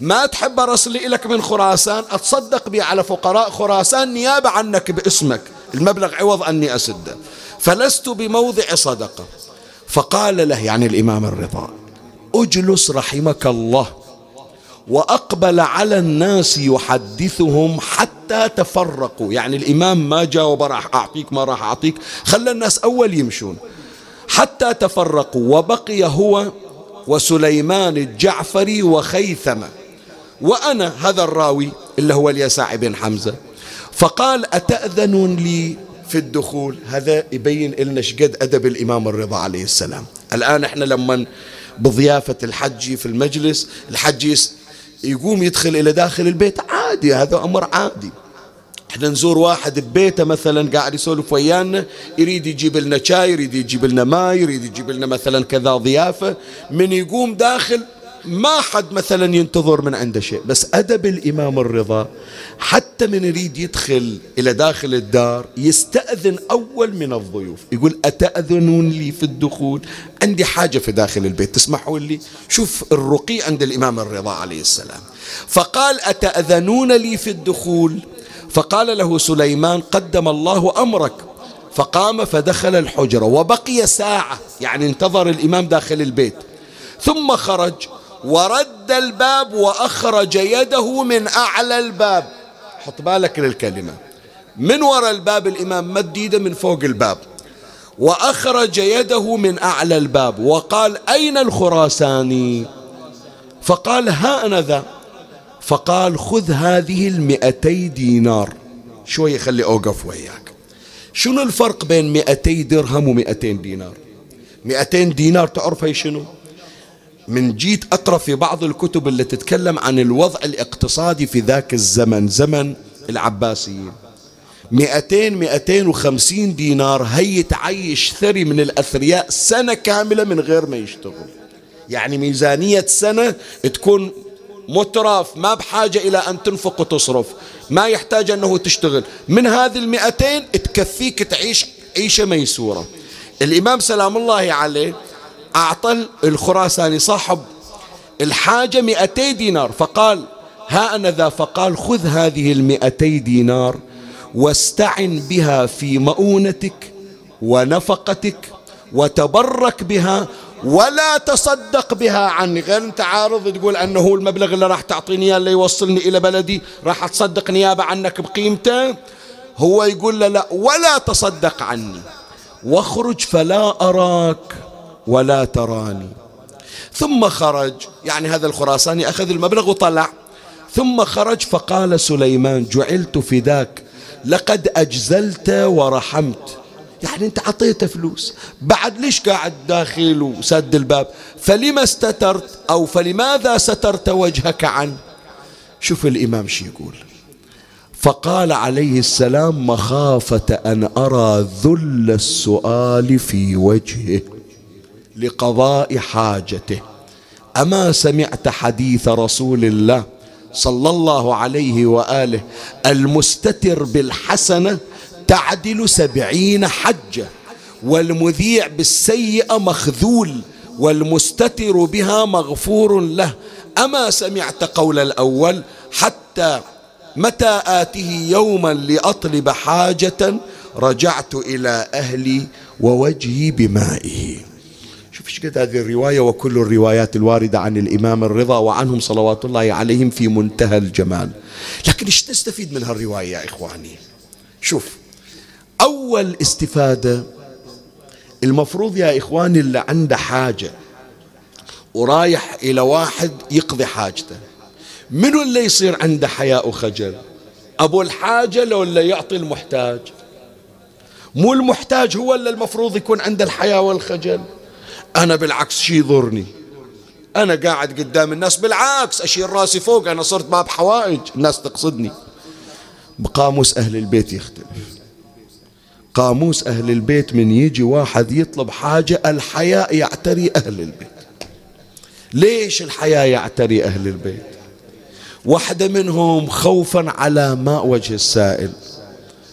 ما تحب أرسل إليك من خراسان؟ أتصدق به على فقراء خراسان. نيابة عنك باسمك. المبلغ عوض أني أسده فلست بموضع صدقة. فقال له يعني الإمام الرضا اجلس رحمك الله وأقبل على الناس يحدثهم حتى تفرقوا. يعني الإمام ما جاوب راح أعطيك ما راح أعطيك. خلى الناس أول يمشون. حتى تفرقوا وبقي هو وسليمان الجعفري وخيثمة. وأنا هذا الراوي اللي هو اليساع بن حمزة فقال أتأذنون لي في الدخول؟ هذا يبين لنا شقد أدب الإمام الرضا عليه السلام. الآن إحنا لما بضيافة الحج في المجلس الحج يقوم يدخل إلى داخل البيت عادي هذا أمر عادي. إحنا نزور واحد ببيته مثلا قاعد يسولف ويانا يريد يجيب لنا شاي يريد يجيب لنا ماي يريد يجيب لنا مثلا كذا ضيافة من يقوم داخل ما حد مثلا ينتظر من عنده شيء بس أدب الإمام الرضا حتى من يريد يدخل إلى داخل الدار يستأذن أول من الضيوف يقول أتأذنون لي في الدخول؟ عندي حاجة في داخل البيت تسمحوا لي؟ شوف الرقي عند الإمام الرضا عليه السلام. فقال أتأذنون لي في الدخول؟ فقال له سليمان قدم الله أمرك. فقام فدخل الحجرة وبقي ساعة يعني انتظر الإمام داخل البيت. ثم خرج ورد الباب وأخرج يده من أعلى الباب. حط بالك للكلمة. من وراء الباب الإمام؟ مد يده من فوق الباب. وأخرج يده من أعلى الباب. وقال أين الخراساني؟ فقال ها أنا ذا. فقال خذ هذه المئتي دينار. شوي خلي أوقف وياك. شنو الفرق بين مئتي درهم ومئتين دينار؟ مئتين دينار تعرف هي شنو؟ من جيت أقرأ في بعض الكتب اللي تتكلم عن الوضع الاقتصادي في ذاك الزمن زمن العباسيين. مئتين مئتين وخمسين دينار هي تعيش ثري من الأثرياء سنة كاملة من غير ما يشتغل. يعني ميزانية سنة تكون مترف ما بحاجة إلى أن تنفق وتصرف ما يحتاج أنه تشتغل. من هذه المئتين تكفيك تعيش عيشة ميسورة. الإمام سلام الله عليه أعطى الخراساني صاحب الحاجة مئتي دينار فقال ها أنا ذا فقال خذ هذه المئتي دينار واستعن بها في مؤونتك ونفقتك وتبرك بها ولا تصدق بها عني. غير أنت عارض تقول أنه هو المبلغ اللي راح تعطيني إياه اللي يوصلني إلى بلدي راح اتصدق نيابة عنك بقيمته؟ هو يقول له لا ولا تصدق عني واخرج فلا أراك. ولا تراني. ثم خرج يعني هذا الخراساني أخذ المبلغ وطلع. ثم خرج فقال سليمان جعلت فداك لقد أجزلت ورحمت. يعني أنت عطيته فلوس. بعد ليش قاعد داخل وسد الباب؟ فلما استترت أو فلماذا سترت وجهك عنه؟ شوف الإمام شو يقول. فقال عليه السلام مخافة أن أرى ذل السؤال في وجهه. لقضاء حاجته. أما سمعت حديث رسول الله صلى الله عليه وآله المستتر بالحسنة تعدل سبعين حجة والمذيع بالسيئة مخذول والمستتر بها مغفور له. أما سمعت قول الأول حتى متى آته يوما لأطلب حاجة رجعت إلى أهلي ووجهي بمائه. شوف إيش قد هذه الرواية وكل الروايات الواردة عن الإمام الرضا وعنهم صلوات الله عليهم في منتهى الجمال. لكن إيش نستفيد من هالرواية يا إخواني؟ شوف أول استفادة المفروض يا إخواني اللي عنده حاجة ورايح إلى واحد يقضي حاجته. منو اللي يصير عنده حياء وخجل؟ أبو الحاجة لو اللي يعطي المحتاج. مو المحتاج هو اللي المفروض يكون عنده الحياة والخجل. أنا بالعكس شي يضرني. أنا قاعد قدام الناس بالعكس أشيل راسي فوق أنا صرت باب حوائج. الناس تقصدني. بقاموس أهل البيت يختلف. قاموس أهل البيت من يجي واحد يطلب حاجة الحياء يعتري أهل البيت. ليش الحياء يعتري أهل البيت؟ واحدة منهم خوفا على ماء وجه السائل.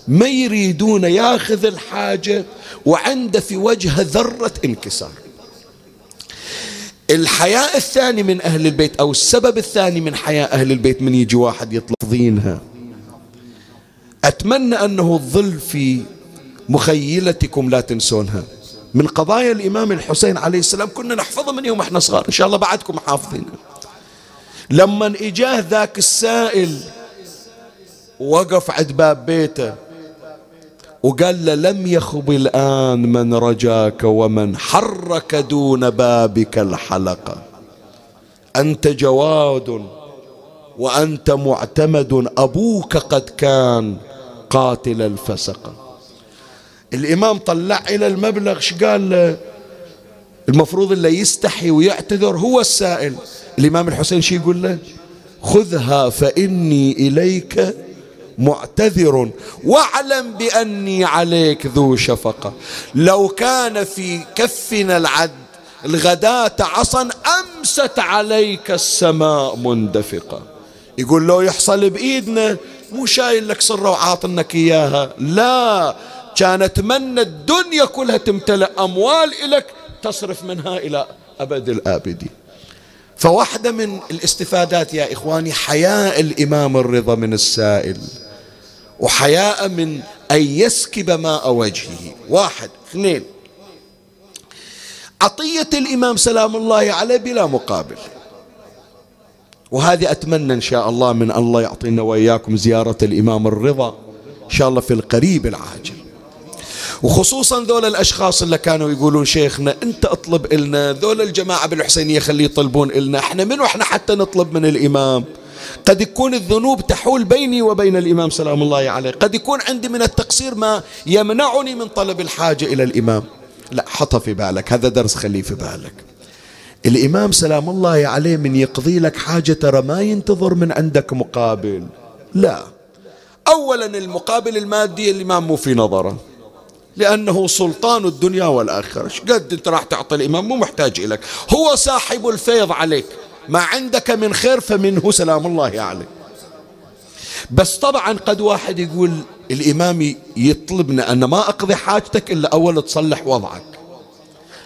ما يريدون ياخذ الحاجة وعنده في وجهه ذرة انكسار. الحياء الثاني من أهل البيت أو السبب الثاني من حياء أهل البيت من يجي واحد يطلب ضينها أتمنى أنه الظل في مخيلتكم لا تنسونها. من قضايا الإمام الحسين عليه السلام كنا نحفظها من يوم إحنا صغار. إن شاء الله بعدكم حافظينها لما إجاه ذاك السائل وقف عند باب بيته وقال له لم يخب الآن من رجاك ومن حرك دون بابك الحلقة أنت جواد وأنت معتمد أبوك قد كان قاتل الفسقة الإمام طلع إلى المبلغ قال له؟ المفروض اللي يستحي ويعتذر هو السائل. الإمام الحسين شي يقول له؟ خذها فإني إليك معتذر واعلم بأني عليك ذو شفقة. لو كان في كفنا العد الغداة عصا أمست عليك السماء مندفقة. يقول لو يحصل بإيدنا مو شايل لك سرة وعاطنك إياها. لا كان أتمنى الدنيا كلها تمتلئ أموال إلك تصرف منها إلى أبد الآبدين. فواحدة من الاستفادات يا إخواني حياء الإمام الرضا من السائل. وحياء من أن يسكب ماء وجهه. واحد. اثنين. عطية الإمام سلام الله عليه بلا مقابل. وهذه أتمنى إن شاء الله من الله يعطينا وإياكم زيارة الإمام الرضا. إن شاء الله في القريب العاجل. وخصوصا ذول الأشخاص اللي كانوا يقولون شيخنا أنت اطلب إلنا ذول الجماعة بالحسينية خليه يطلبون إلنا. إحنا منو؟ إحنا حتى نطلب من الإمام. قد يكون الذنوب تحول بيني وبين الإمام سلام الله عليه. قد يكون عندي من التقصير ما يمنعني من طلب الحاجة إلى الإمام. لا حطها في بالك هذا درس خليه في بالك. الإمام سلام الله عليه من يقضي لك حاجة ترى ما ينتظر من عندك مقابل. لا. أولا المقابل المادي الإمام مو في نظره. لأنه سلطان الدنيا والآخرة. قد أنت راح تعطي الإمام؟ مو محتاج إليك. هو صاحب الفيض عليك. ما عندك من خير فمنه سلام الله عليه بس طبعا قد واحد يقول الإمام يطلبنا أن ما أقضي حاجتك إلا أول تصلح وضعك.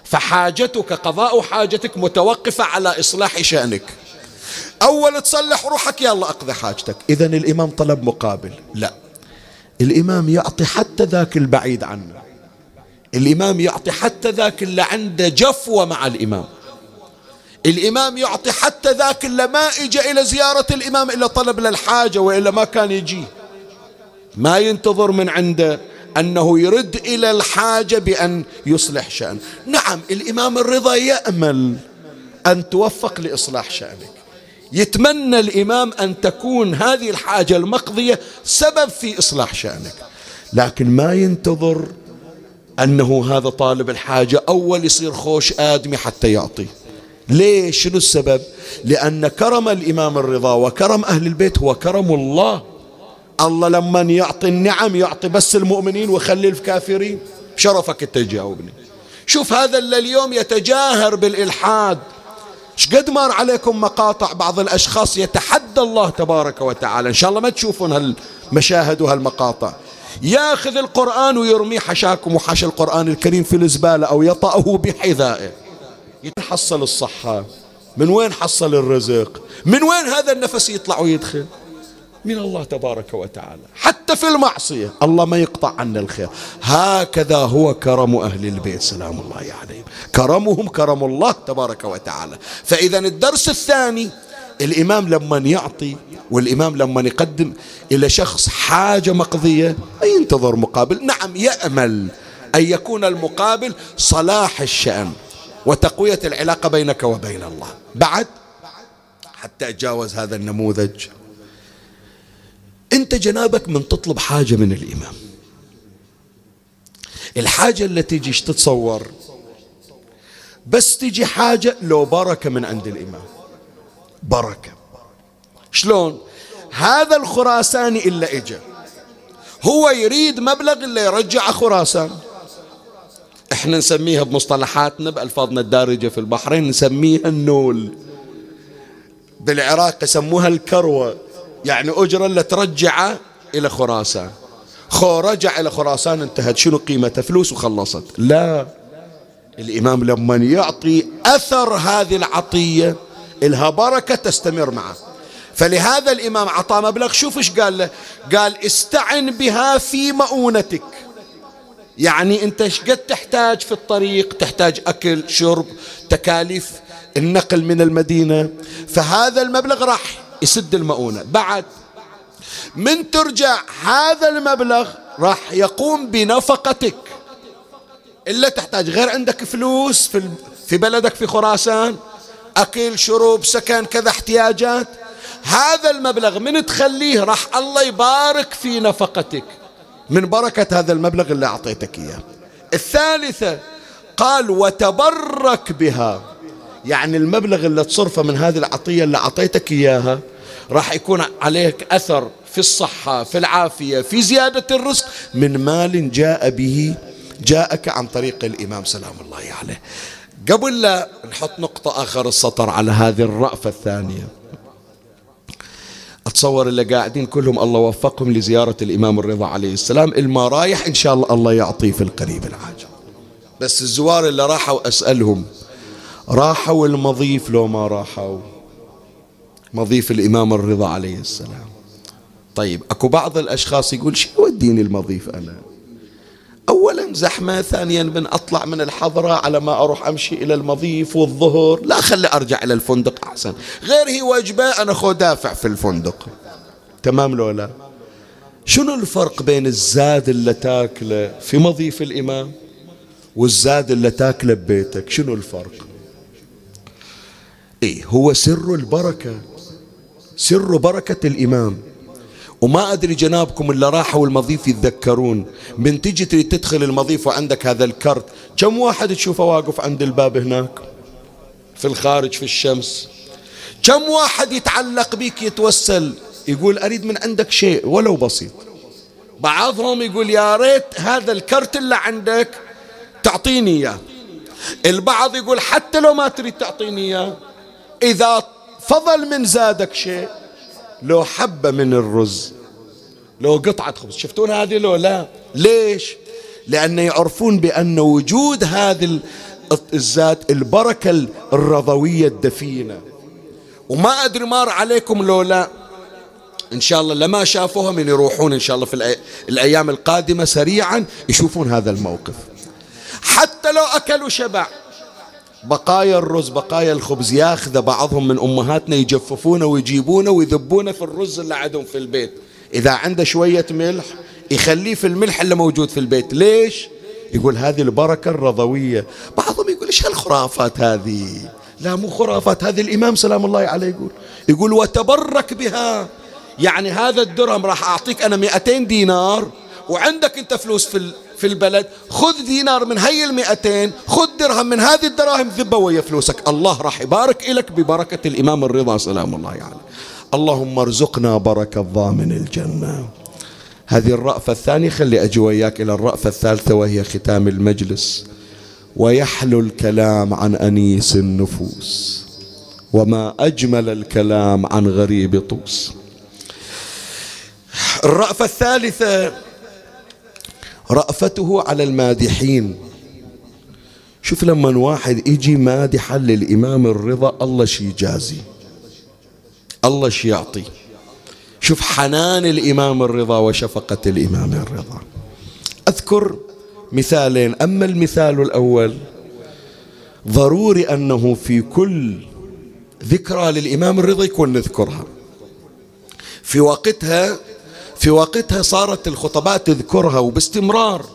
فحاجتك قضاء حاجتك متوقفة على إصلاح شأنك. أول تصلح روحك يلا أقضي حاجتك. إذا الإمام طلب مقابل. لا. الإمام يعطي حتى ذاك البعيد عنه. الإمام يعطي حتى ذاك اللي عنده جفوة مع الإمام. الإمام يعطي حتى ذاك اللي ما إجا إلى زيارة الإمام إلا طلب للحاجة وإلا ما كان يجي. ما ينتظر من عنده أنه يرد إلى الحاجة بأن يصلح شأن. نعم الإمام الرضا يأمل أن توفق لإصلاح شأنك. يتمنى الإمام أن تكون هذه الحاجة المقضية سبب في إصلاح شأنك. لكن ما ينتظر أنه هذا طالب الحاجة أول يصير خوش آدمي حتى يعطي. ليش؟ شنو السبب؟ لأن كرم الإمام الرضا وكرم أهل البيت هو كرم الله. الله لما يعطي النعم يعطي بس المؤمنين ويخلي الكافرين. شرفك تجاوبني شوف هذا اللي اليوم يتجاهر بالإلحاد. شقد مر عليكم مقاطع بعض الأشخاص يتحدى الله تبارك وتعالى. إن شاء الله ما تشوفون هالمشاهد وهالمقاطع. ياخذ القرآن ويرميه حشاكم وحش القرآن الكريم في الزبالة أو يطأه بحذائه. يتحصل الصحة. من وين حصل الرزق؟ من وين هذا النفس يطلع ويدخل؟ من الله تبارك وتعالى. حتى في المعصية. الله ما يقطع عنا الخير. هكذا هو كرم أهل البيت. سلام الله عليهم. كرمهم كرم الله تبارك وتعالى. فإذا الدرس الثاني الإمام لما يعطي والإمام لما يقدم إلى شخص حاجة مقضية ينتظر مقابل؟ نعم يأمل أن يكون المقابل صلاح الشأن. وتقوية العلاقة بينك وبين الله. بعد حتى أتجاوز هذا النموذج أنت جنابك من تطلب حاجة من الإمام. الحاجة اللي تجيش تتصور؟ بس تجي حاجة لو بركة من عند الإمام. بركة. شلون؟ هذا الخراساني إلا إجا. هو يريد مبلغ اللي يرجع خراسان. إحنا نسميها بمصطلحاتنا بألفاظنا الدارجة في البحرين نسميها النول. بالعراق يسموها الكروة يعني أجرة اللي إلى خراسان. خو رجع إلى خراسان انتهت شنو قيمته فلوس وخلصت. لا. الإمام لما يعطي أثر هذه العطية إلها بركة تستمر معه. فلهذا الإمام عطى مبلغ شوف إيش قال له؟ قال استعن بها في مؤونتك. يعني أنت إيش قد تحتاج في الطريق؟ تحتاج أكل شرب تكاليف النقل من المدينة. فهذا المبلغ راح يسد المؤونة. بعد من ترجع هذا المبلغ راح يقوم بنفقتك. إلا تحتاج غير عندك فلوس في, في بلدك في خراسان. أكل شرب سكن كذا احتياجات. هذا المبلغ من تخليه راح الله يبارك في نفقتك. من بركة هذا المبلغ اللي أعطيتك إياه. الثالثة قال وتبرك بها. يعني المبلغ اللي تصرفه من هذه العطية اللي أعطيتك إياها راح يكون عليك أثر في الصحة في العافية في زيادة الرزق من مال جاء به جاءك عن طريق الإمام سلام الله عليه. قبل لا نحط نقطة آخر السطر على هذه الرأفة الثانية. أتصور اللي قاعدين كلهم الله وفقهم لزيارة الإمام الرضا عليه السلام. الما رايح إن شاء الله الله يعطيه في القريب العاجل. بس الزوار اللي راحوا أسألهم راحوا المضيف لو ما راحوا؟ مضيف الإمام الرضا عليه السلام. طيب أكو بعض الأشخاص يقول شو يوديني المضيف أنا؟ أولا زحمة ثانيا من أطلع من الحضرة على ما أروح أمشي إلى المضيف والظهر. لا خلي أرجع إلى الفندق. أحسن. غير هي وجبة أنا خو دافع في الفندق. تمام لو لا؟ شنو الفرق بين الزاد اللي تاكله في مضيف الإمام والزاد اللي تاكله ببيتك؟ شنو الفرق؟ إيه هو سر البركة. سر بركة الإمام. وما أدري جنابكم اللي راحوا المضيف يتذكرون. من تجي تريد تدخل المضيف وعندك هذا الكرت كم واحد تشوفه واقف عند الباب هناك؟ في الخارج في الشمس. كم واحد يتعلق بك يتوسل؟ يقول أريد من عندك شيء ولو بسيط. بعضهم يقول يا ريت هذا الكرت اللي عندك تعطيني إياه. البعض يقول حتى لو ما تريد تعطيني إياه إذا فضل من زادك شيء لو حبة من الرز لو قطعة خبز. شفتون هذه لو لا؟ ليش؟ لأن يعرفون بأن وجود هذه الذات البركة الرضوية الدفينة. وما أدري مار عليكم لو لا. إن شاء الله لما شافوها من يروحون إن شاء الله في الأيام القادمة سريعا يشوفون هذا الموقف. حتى لو أكلوا شبع بقايا الرز بقايا الخبز ياخذ بعضهم من أمهاتنا يجففونه ويجيبونه ويذبونه في الرز اللي عندهم في البيت. إذا عنده شوية ملح يخليه في الملح اللي موجود في البيت. ليش؟ يقول هذه البركة الرضوية. بعضهم يقول إيش هالخرافات هذه؟ لا مو خرافات. هذه الإمام سلام الله عليه يقول يقول وتبرك بها. يعني هذا الدرهم راح أعطيك أنا 200 دينار وعندك أنت فلوس في في البلد. خذ دينار من هي المئتين خذ درهم من هذه الدراهم ذبه ويا فلوسك. الله راح يبارك لك ببركة الإمام الرضا سلام الله عليه. يعني. اللهم ارزقنا بركة ضامن الجنة. هذه الرأفة الثانية خلي أجي وياك إلى الرأفة الثالثة وهي ختام المجلس. ويحلو الكلام عن أنيس النفوس وما أجمل الكلام عن غريب طوس. الرأفة الثالثة رأفته على المادحين. شوف لما واحد يجي مادحا للإمام الرضا الله شي يجازي الله شي يعطي. شوف حنان الإمام الرضا وشفقة الإمام الرضا. أذكر مثالين. أما المثال الأول ضروري أنه في كل ذكرى للإمام الرضا يكون نذكرها. في وقتها في وقتها صارت الخطبات تذكرها وباستمرار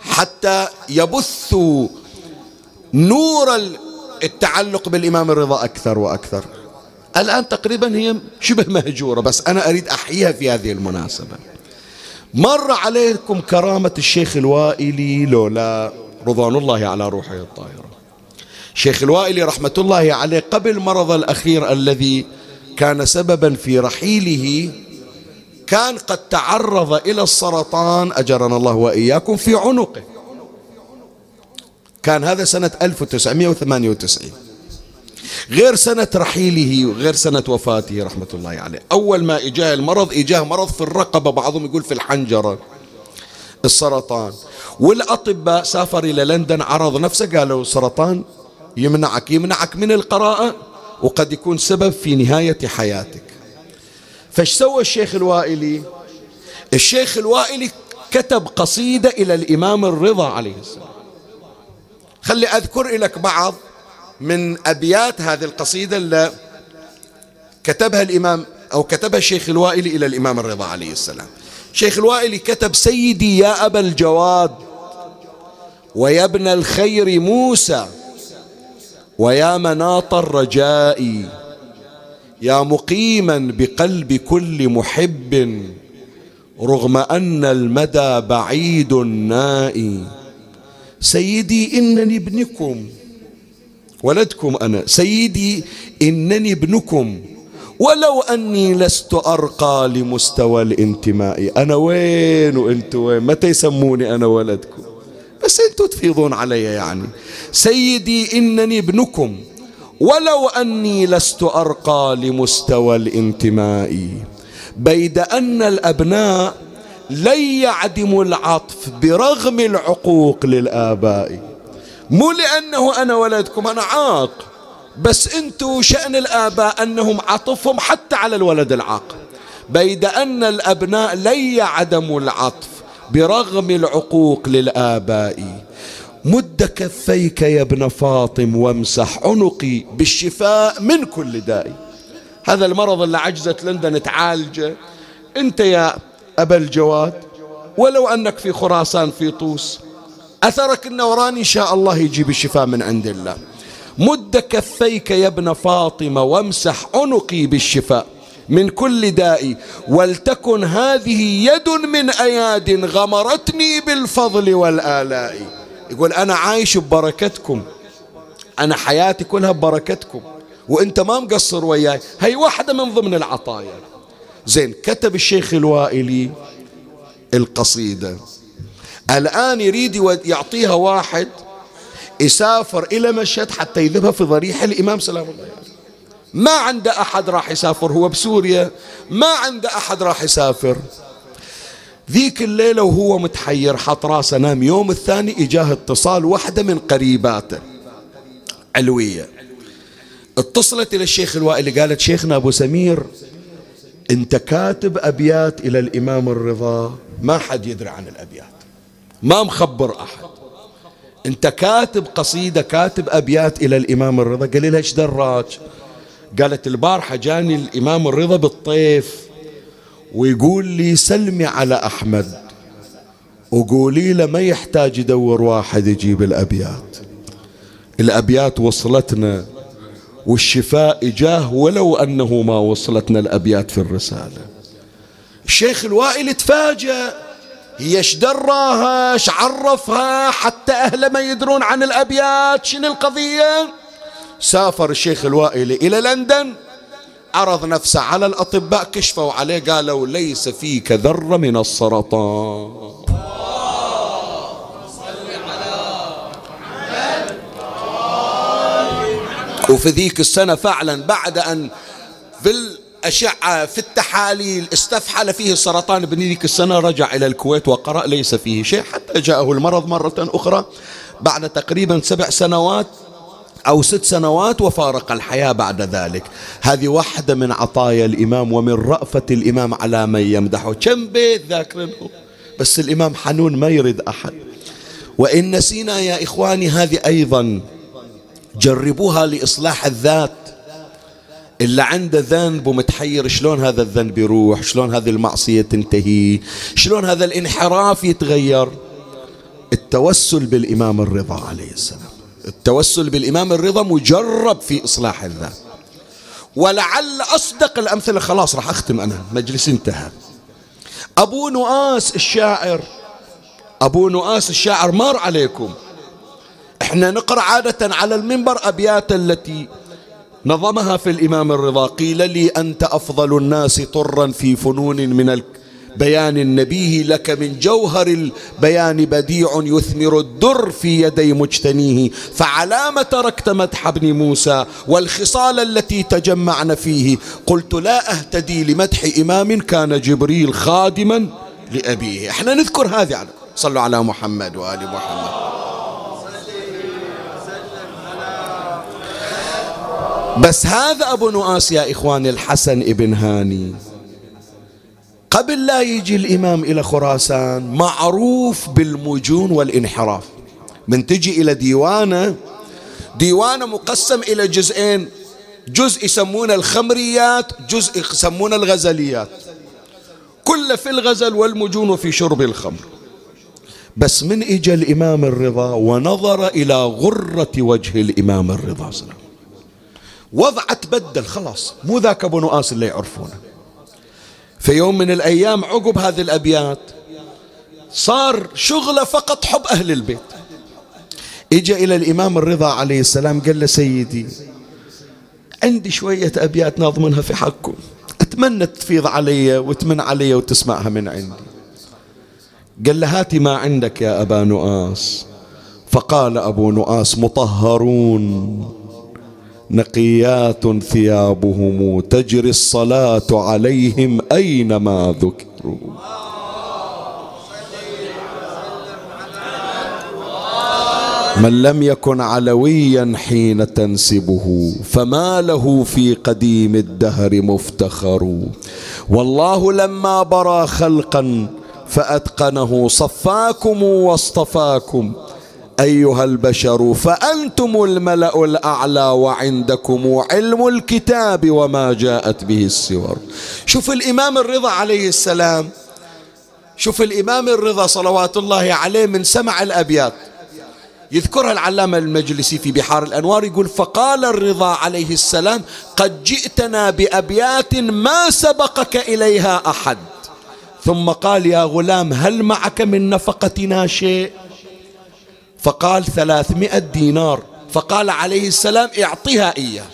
حتى يبثوا نور التعلق بالإمام الرضا أكثر وأكثر. الآن تقريبا هي شبه مهجورة بس أنا أريد أحييها في هذه المناسبة. مر عليكم كرامة الشيخ الوائلي لولا رضوان الله على روحه الطاهرة. شيخ الوائلي رحمة الله عليه قبل مرض الأخير الذي كان سببا في رحيله كان قد تعرض إلى السرطان أجرنا الله وإياكم في عنقه. كان هذا سنة 1998 غير سنة رحيله وغير سنة وفاته رحمة الله عليه. أول ما إجاه المرض إجاه مرض في الرقبة بعضهم يقول في الحنجرة. السرطان. والأطباء سافر إلى لندن عرض نفسه قالوا سرطان يمنعك يمنعك من القراءة وقد يكون سبب في نهاية حياتك. فايش سوى الشيخ الوائلي؟ الشيخ الوائلي كتب قصيدة إلى الإمام الرضا عليه السلام. خلي أذكر لك بعض. من أبيات هذه القصيدة اللي كتبها الإمام أو كتبها الشيخ الوائلي إلى الإمام الرضا عليه السلام. شيخ الوائلي كتب سيدي يا أبا الجواد ويا ابن الخير موسى ويا مناط الرجاء يا مقيما بقلب كل محب رغم أن المدى بعيد نائي سيدي إنني ابنكم ولدكم أنا. سيدي إنني ابنكم. ولو أني لست أرقى لمستوى الانتماء. أنا وين وأنتوا وين؟ متى يسموني أنا ولدكم؟ بس أنتوا تفيضون علي يعني. سيدي إنني ابنكم. ولو أني لست أرقى لمستوى الانتماء. بيد أن الأبناء لن يعدموا العطف برغم العقوق للآباء. مو لأنه أنا ولدكم أنا عاق. بس أنتوا شأن الآباء أنهم عطفهم حتى على الولد العاق. بيد أن الأبناء لن يعدموا العطف برغم العقوق للآباء. مد كفيك يا ابن فاطم وامسح عنقي بالشفاء من كل داء. هذا المرض اللي عجزت لندن تعالجه. أنت يا أبا الجواد ولو أنك في خراسان في طوس أثرك النوراني إن شاء الله يجيب الشفاء من عند الله. مد كفيك يا ابن فاطمة وامسح عنقي بالشفاء. من كل داء ولتكن هذه يد من أياد غمرتني بالفضل والآلاء. يقول أنا عايش ببركتكم. أنا حياتي كلها ببركتكم. وأنت ما مقصر وياي. هي واحدة من ضمن العطايا. زين كتب الشيخ الوائلي القصيدة. الآن يريد يعطيها واحد يسافر إلى مشهد حتى يذهبها في ضريح الإمام سلام الله عليه ما عنده أحد راح يسافر هو بسوريا. ما عنده أحد راح يسافر. ذيك الليلة وهو متحير حط راسه نام. يوم الثاني إجاه اتصال واحدة من قريباته. علوية. اتصلت إلى الشيخ الوائلي قالت شيخنا أبو سمير أنت كاتب أبيات إلى الإمام الرضا. ما حد يدري عن الأبيات. ما مخبر أحد. أنت كاتب قصيدة كاتب أبيات إلى الإمام الرضا. قال لها إيش دراك قالت البارحة جاني الإمام الرضا بالطيف ويقول لي سلمي على أحمد وقولي له ما يحتاج يدور واحد يجيب الأبيات. الأبيات وصلتنا والشفاء جاه ولو أنه ما وصلتنا الأبيات في الرسالة. الشيخ الوائل تفاجأ. هي إيش دراها عرفها حتى أهله ما يدرون عن الأبيات شنو القضية. سافر الشيخ الوائل إلى لندن عرض نفسه على الأطباء كشفوا عليه قالوا ليس فيك ذرة من السرطان. وفي ذيك السنة فعلا بعد أن في الأشعة في التحاليل استفحل فيه السرطان ابن ذيك السنة رجع إلى الكويت وقرأ ليس فيه شيء حتى جاءه المرض مرة أخرى. بعد تقريبا سبع سنوات أو ست سنوات وفارق الحياة بعد ذلك. هذه واحدة من عطايا الإمام ومن رأفة الإمام على من يمدحه. كم بيت ذاكرينه بس الإمام حنون ما يريد أحد. وإن نسينا يا إخواني هذه أيضا جربوها لإصلاح الذات. اللي عنده ذنب ومتحير شلون هذا الذنب يروح؟ شلون هذه المعصية تنتهي؟ شلون هذا الانحراف يتغير؟ التوسل بالإمام الرضا عليه السلام. التوسل بالإمام الرضا مجرب في إصلاح الذات ولعل أصدق الأمثلة خلاص راح أختم أنا. مجلس انتهى. أبو نؤاس الشاعر. أبو نؤاس الشاعر مر عليكم. إحنا نقرأ عادة على المنبر أبيات التي نظمها في الإمام الرضا قيل لي أنت أفضل الناس طرا في فنون من بيان النبيه لك من جوهر البيان بديع يثمر الدر في يدي مجتنيه. فعلام تركت مدح ابن موسى والخصال التي تجمعن فيه. قلت لا أهتدي لمدح إمام كان جبريل خادما لأبيه. إحنا نذكر هذه صلوا على محمد وآل محمد. بس هذا أبو نؤاس يا إخواني الحسن ابن هاني. قبل لا يجي الإمام إلى خراسان معروف بالمجون والانحراف. من تجي إلى ديوانة ديوانة مقسم إلى جزئين. جزء يسمونه الخمريات جزء يسمونه الغزليات. كل في الغزل والمجون وفي شرب الخمر. بس من اجى الإمام الرضا ونظر إلى غرة وجه الإمام الرضا الله وضع تبدل خلاص. مو ذاك أبو نؤاس اللي يعرفونه. في يوم من الأيام عقب هذه الأبيات صار شغله فقط حب أهل البيت. اجى إلى الإمام الرضا عليه السلام قال له سيدي عندي شوية أبيات ناظمنها في حقكم. أتمنى تفيض علي وتمن علي وتسمعها من عندي. قال له هاتي ما عندك يا أبا نؤاس. فقال أبو نؤاس مطهرون. نقيات ثيابهم تجري الصلاة عليهم أينما ذكروا. من لم يكن علويا حين تنسبه فما له في قديم الدهر مفتخر. والله لما برى خلقا فأتقنه صفاكم واصطفاكم. أيها البشر فأنتم الملأ الأعلى وعندكم علم الكتاب وما جاءت به السور. شوف الإمام الرضا عليه السلام شوف الإمام الرضا صلوات الله عليه من سمع الأبيات. يذكرها العلامة المجلسي في بحار الأنوار يقول فقال الرضا عليه السلام قد جئتنا بأبيات ما سبقك إليها أحد ثم قال يا غلام هل معك من نفقتنا شيء؟ فقال ثلاثمائة دينار. فقال عليه السلام اعطيها إياه.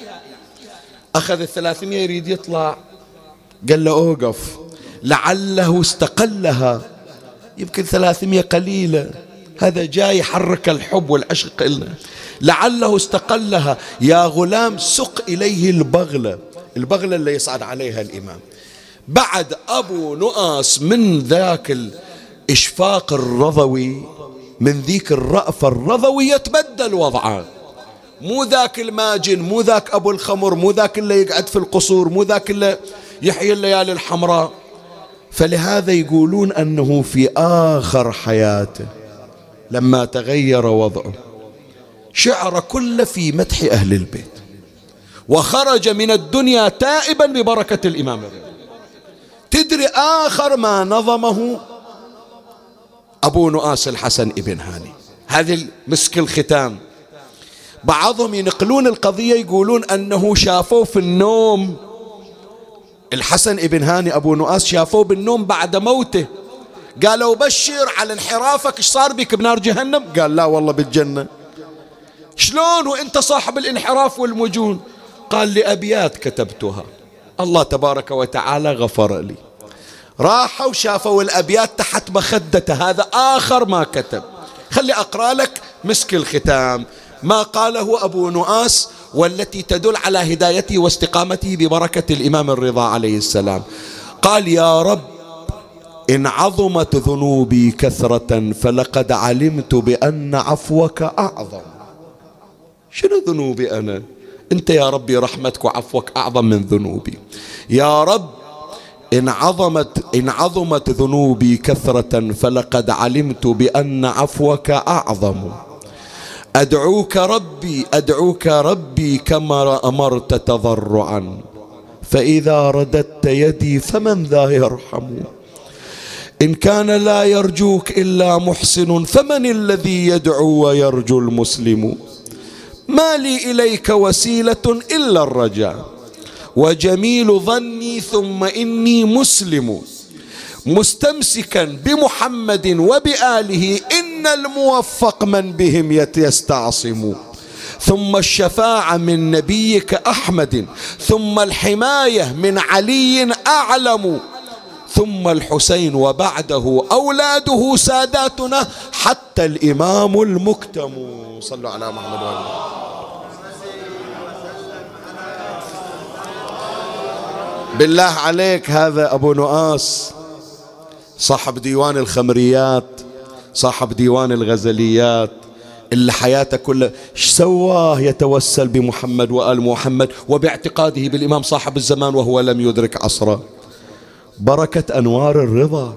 أخذ الثلاثمائة يريد يطلع. قال له أوقف. لعله استقلها. يمكن ثلاثمائة قليلة. هذا جاي يحرك الحب والعشق لنا لعله استقلها. يا غلام سق إليه البغلة. البغلة اللي يصعد عليها الإمام. بعد أبو نؤاس من ذاك الإشفاق الرضوي من ذيك الرأفة الرضوية تبدل وضعه. مو ذاك الماجن مو ذاك أبو الخمر مو ذاك اللي يقعد في القصور مو ذاك اللي يحيي الليالي الحمراء. فلهذا يقولون أنه في آخر حياته لما تغير وضعه شعر كله في مدح أهل البيت وخرج من الدنيا تائبا ببركة الإمام تدري آخر ما نظمه أبو نؤاس الحسن ابن هاني. هذه مسك الختام. بعضهم ينقلون القضية يقولون أنه شافوه في النوم. الحسن ابن هاني أبو نؤاس شافوه بالنوم بعد موته. قالوا بشر على انحرافك إيش صار بك بنار جهنم؟ قال لا والله بالجنة. شلون وأنت صاحب الانحراف والمجون؟ قال لأبيات كتبتها. الله تبارك وتعالى غفر لي. راحوا وشافوا الأبيات تحت مخدته. هذا آخر ما كتب. خلي أقرأ لك مسك الختام. ما قاله أبو نؤاس والتي تدل على هدايته واستقامته ببركة الإمام الرضا عليه السلام. قال يا رب إن عظمت ذنوبي كثرة فلقد علمت بأن عفوك أعظم. شنو ذنوبي أنا؟ أنت يا ربي رحمتك وعفوك أعظم من ذنوبي. يا رب إن عظمت إن عظمت ذنوبي كثرة فلقد علمت بأن عفوك أعظم. أدعوك ربي أدعوك ربي كما أمرت تضرعا. فإذا رددت يدي فمن ذا يرحم؟ إن كان لا يرجوك إلا محسن فمن الذي يدعو ويرجو المسلم؟ ما لي إليك وسيلة إلا الرجاء. وجميل ظني ثم إني مسلم. مستمسكا بمحمد وبآله إن الموفق من بهم يستعصم. ثم الشفاعة من نبيك أحمد. ثم الحماية من علي أعلم. ثم الحسين وبعده أولاده ساداتنا حتى الإمام المكتم. صلوا على محمد وآله بالله عليك هذا أبو نؤاس صاحب ديوان الخمريات صاحب ديوان الغزليات اللي حياته كلها سواه يتوسل بمحمد وآل محمد وباعتقاده بالإمام صاحب الزمان وهو لم يدرك عصره؟ بركة أنوار الرضا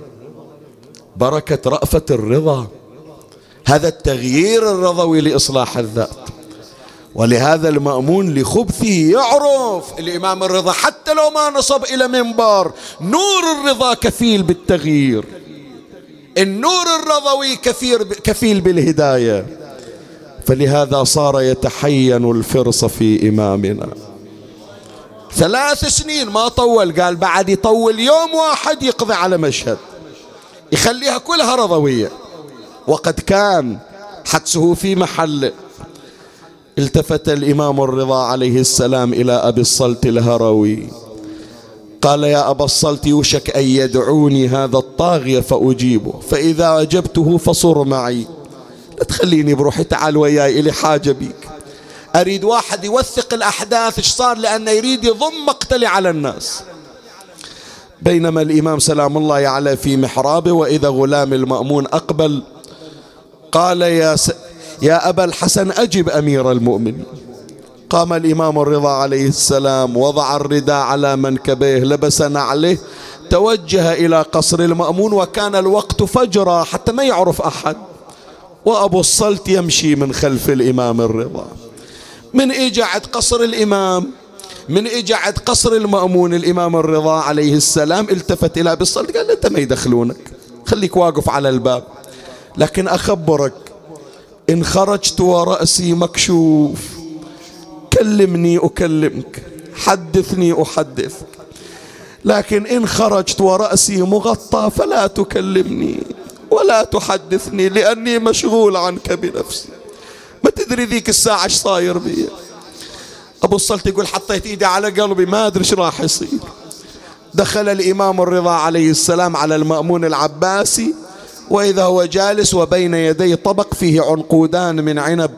بركة رأفة الرضا هذا التغيير الرضوي لإصلاح الذات. ولهذا المأمون لخبثه يعرف الإمام الرضا حتى لو ما نصب إلى منبر نور الرضا كفيل بالتغيير. النور الرضوي كثير كفيل بالهداية. فلهذا صار يتحين الفرص في إمامنا. ثلاث سنين ما طول قال بعد يطول يوم واحد يقضي على مشهد. يخليها كلها رضوية. وقد كان حدسه في محله التفت الإمام الرضا عليه السلام إلى أبي الصلت الهروي. قال يا أبا الصلت يوشك أن يدعوني هذا الطاغية فأجيبه. فإذا أجبته فصر معي. لا تخليني بروحي تعال وياي إلي حاجة بيك. أريد واحد يوثق الأحداث إيش صار؟ لأنه يريد يضم مقتلي على الناس. بينما الإمام سلام الله عليه في محرابه وإذا غلام المأمون أقبل قال يا. يا أبا الحسن أجب أمير المؤمنين. قام الإمام الرضا عليه السلام وضع الرداء على منكبيه لبس نعله توجه إلى قصر المأمون وكان الوقت فجرا حتى ما يعرف أحد. وأبو الصلت يمشي من خلف الإمام الرضا. من إجا عند قصر الإمام من إجا عند قصر المأمون الإمام الرضا عليه السلام التفت إلى أبي الصلت قال أنت ما يدخلونك خليك واقف على الباب لكن أخبرك إن خرجت ورأسي مكشوف كلمني أكلمك حدثني أحدثك. لكن إن خرجت ورأسي مغطى فلا تكلمني ولا تحدثني لأني مشغول عنك بنفسي. ما تدري ذيك الساعة إيش صاير بي؟ أبو الصلت يقول حطيت إيدي على قلبي ما أدري إيش راح يصير. دخل الإمام الرضا عليه السلام على المأمون العباسي وإذا هو جالس وبين يديه طبق فيه عنقودان من عنب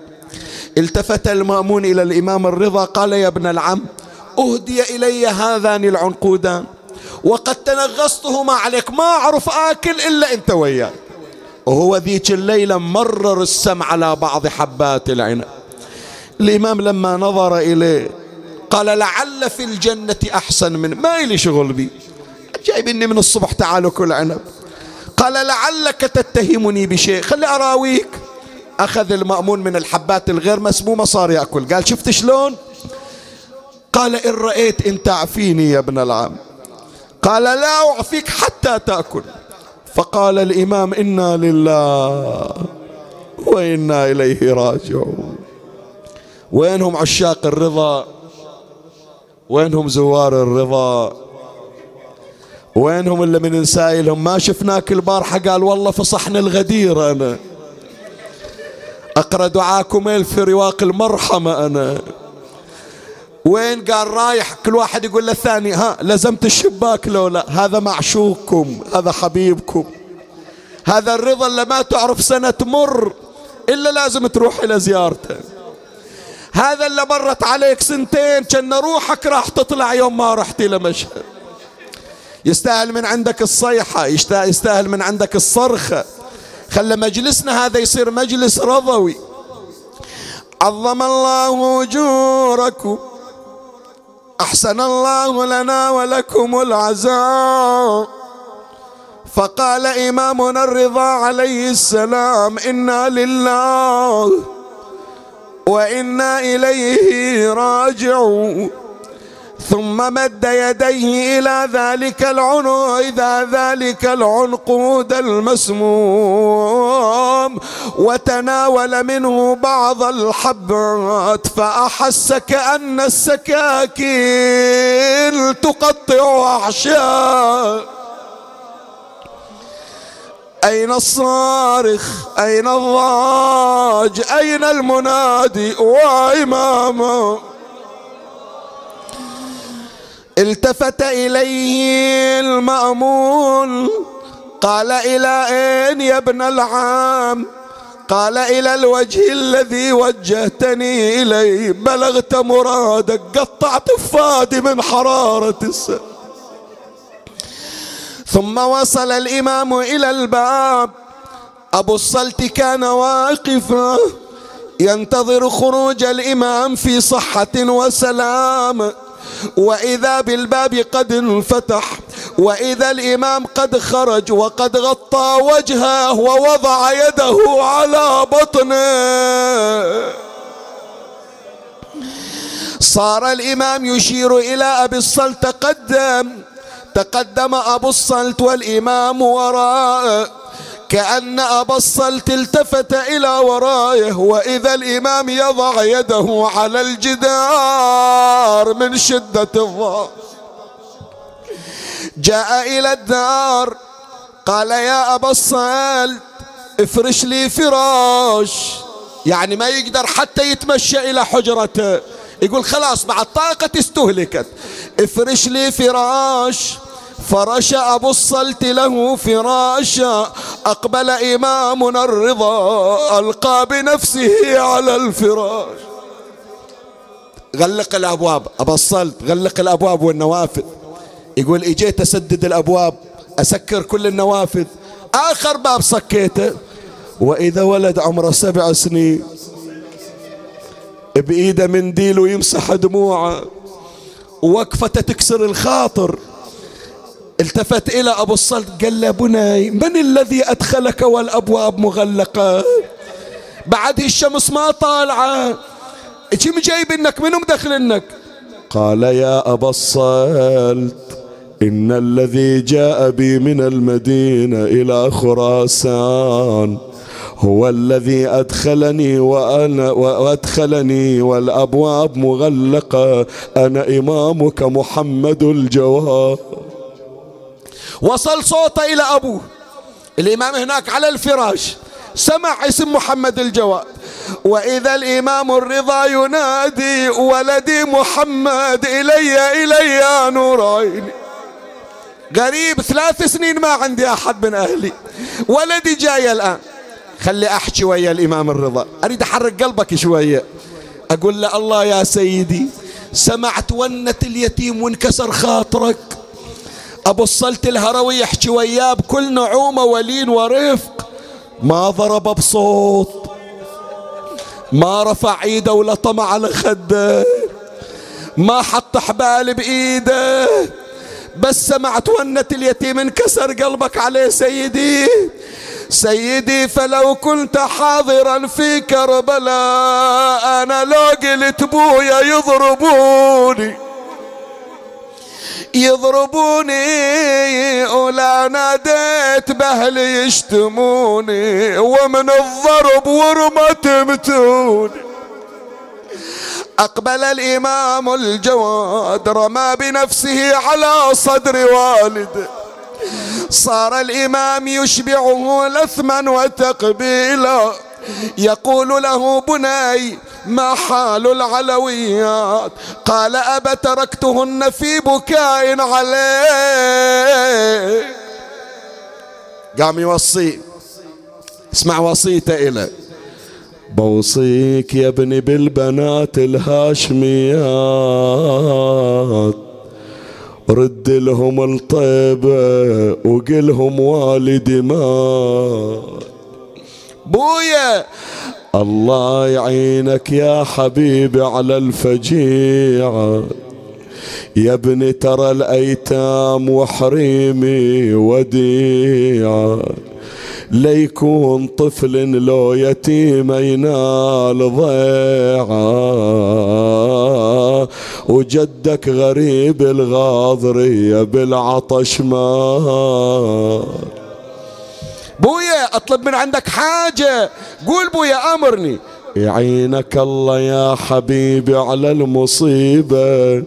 التفت المأمون إلى الإمام الرضا قال يا ابن العم أهدي إلي هذان العنقودان وقد تنغصتهما عليك ما أعرف آكل إلا أنت وياي. وهو ذيك الليلة مرر السم على بعض حبات العنب. الإمام لما نظر إليه قال لعل في الجنة أحسن من ما إلي شغل بي جايبني من الصبح تعالوا كل عنب. قال لعلك تتهمني بشيء. خلي أراويك. أخذ المأمون من الحبات الغير مسمومة صار يأكل. قال شفت شلون؟ قال إن رأيت إن تعفيني يا ابن العم. قال لا أعفيك حتى تأكل. فقال الإمام إنا لله وإنا إليه راجعون. وينهم عشاق الرضا؟ وينهم زوار الرضا؟ وينهم اللي من نسايلهم ما شفناك البارحة قال والله في صحن الغدير أنا. أقرأ دعاكم في رواق المرحمة أنا. وين قال رايح؟ كل واحد يقول للثاني ها لزمت الشباك لو لا. هذا معشوقكم هذا حبيبكم. هذا الرضا اللي ما تعرف سنة تمر إلا لازم تروح إلى زيارته. هذا اللي مرت عليك سنتين كأن روحك راح تطلع يوم ما رحت إلى مشهد. يستاهل من عندك الصيحة يستاهل من عندك الصرخة. خلى مجلسنا هذا يصير مجلس رضوي. عظم الله أجوركم. أحسن الله لنا ولكم العزاء. فقال إمامنا الرضا عليه السلام إنا لله وإنا إليه راجعون. ثم مد يديه إلى ذلك العنق إلى ذلك العنقود المسموم. وتناول منه بعض الحبات فأحس كأن السكاكين تقطع أحشاء. أين الصارخ؟ أين الضاج أين المنادي؟ وإمامه التفت إليه المأمون. قال إلى أين يا ابن العام قال إلى الوجه الذي وجهتني إليه. بلغت مرادك قطعت فادي من حرارة السن ثم وصل الإمام إلى الباب. أبو الصلت كان واقفا. ينتظر خروج الإمام في صحة وسلام. وإذا بالباب قد انفتح وإذا الإمام قد خرج وقد غطى وجهه ووضع يده على بطنه. صار الإمام يشير إلى أبي الصلت تقدم تقدم أبو الصلت والإمام وراءه. كأن أبا الصلت التفت إلى ورائه وإذا الإمام يضع يده على الجدار من شدة الضغط جاء إلى الدار قال يا أبا الصلت افرش لي فراش. يعني ما يقدر حتى يتمشى إلى حجرته. يقول خلاص بعد طاقة استهلكت. افرش لي فراش. فرش أبو الصلت له فراشا أقبل إمامنا الرضا ألقى بنفسه على الفراش. غلق الأبواب أبو الصلت غلق الأبواب والنوافذ. يقول إجيت أسدد الأبواب أسكر كل النوافذ. آخر باب صكيته وإذا ولد عمره سبع سنين. بإيده منديل ويمسح دموعه. وقفة تكسر الخاطر. التفت إلى أبو الصلت قال له بني من الذي أدخلك والأبواب مغلقة؟ بعد الشمس ما طالعة. كم جايب إنك؟ منو مدخلنك قال يا أبا الصلت إن الذي جاء بي من المدينة إلى خراسان هو الذي أدخلني وأنا وأدخلني والأبواب مغلقة أنا إمامك محمد الجواد وصل صوته إلى أبوه. الإمام هناك على الفراش. سمع اسم محمد الجواد. وإذا الإمام الرضا ينادي ولدي محمد إلي إلي نور عيني قريب ثلاث سنين ما عندي أحد من أهلي. ولدي جاي الآن. خلي أحكي ويا الإمام الرضا. أريد أحرك قلبك شوية. أقول له الله يا سيدي سمعت ونة اليتيم وانكسر خاطرك. أبو الصلت الهروي يحكي وياه بكل نعومة ولين ورفق. ما ضرب بصوت ما رفع إيده ولا طمع على خده ما حط حبال بإيده بس سمعت ونة اليتيم انكسر قلبك عليه سيدي. سيدي فلو كنت حاضرا في كربلاء أنا لو قلت بويا يضربوني. يضربوني ولا ناديت بأهلي يشتموني ومن الضرب ورمة تمتوني أقبل الإمام الجواد رمى بنفسه على صدر والده. صار الإمام يشبعه لثما وتقبيلا. يقول له بني ما حال العلويات؟ قال أبا تركتهن في بكاء عليه قام يوصي. اسمع وصيته إليه. بوصيك يا ابني بالبنات الهاشميات. رد لهم الطيبة وقلهم والدي ما بويا. الله يعينك يا حبيبي على الفجيعة يا ابني ترى الأيتام وحريمي وديعة ليكون طفل لو يتيم ينال ضيعة وجدك غريب الغاضرية بالعطش ما. بويا أطلب من عندك حاجة. قول بويا آمرني. يعينك الله يا حبيبي على المصيبة.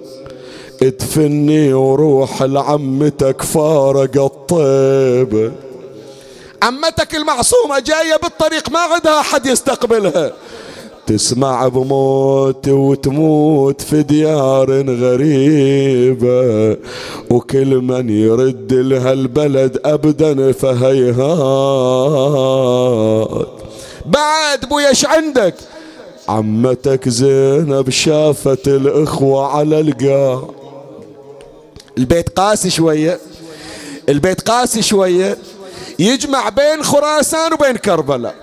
ادفني وروح لعمتك فارق الطيبه عمتك المعصومة جاية بالطريق ما عندها أحد يستقبلها. تسمع بموت وتموت في ديار غريبة وكل من يرد لها البلد أبدا فهيهات. بعد بويش عندك؟ عمتك زينب شافت الإخوة على القاع البيت قاسي شوية. البيت قاسي شوية. يجمع بين خراسان وبين كربلاء.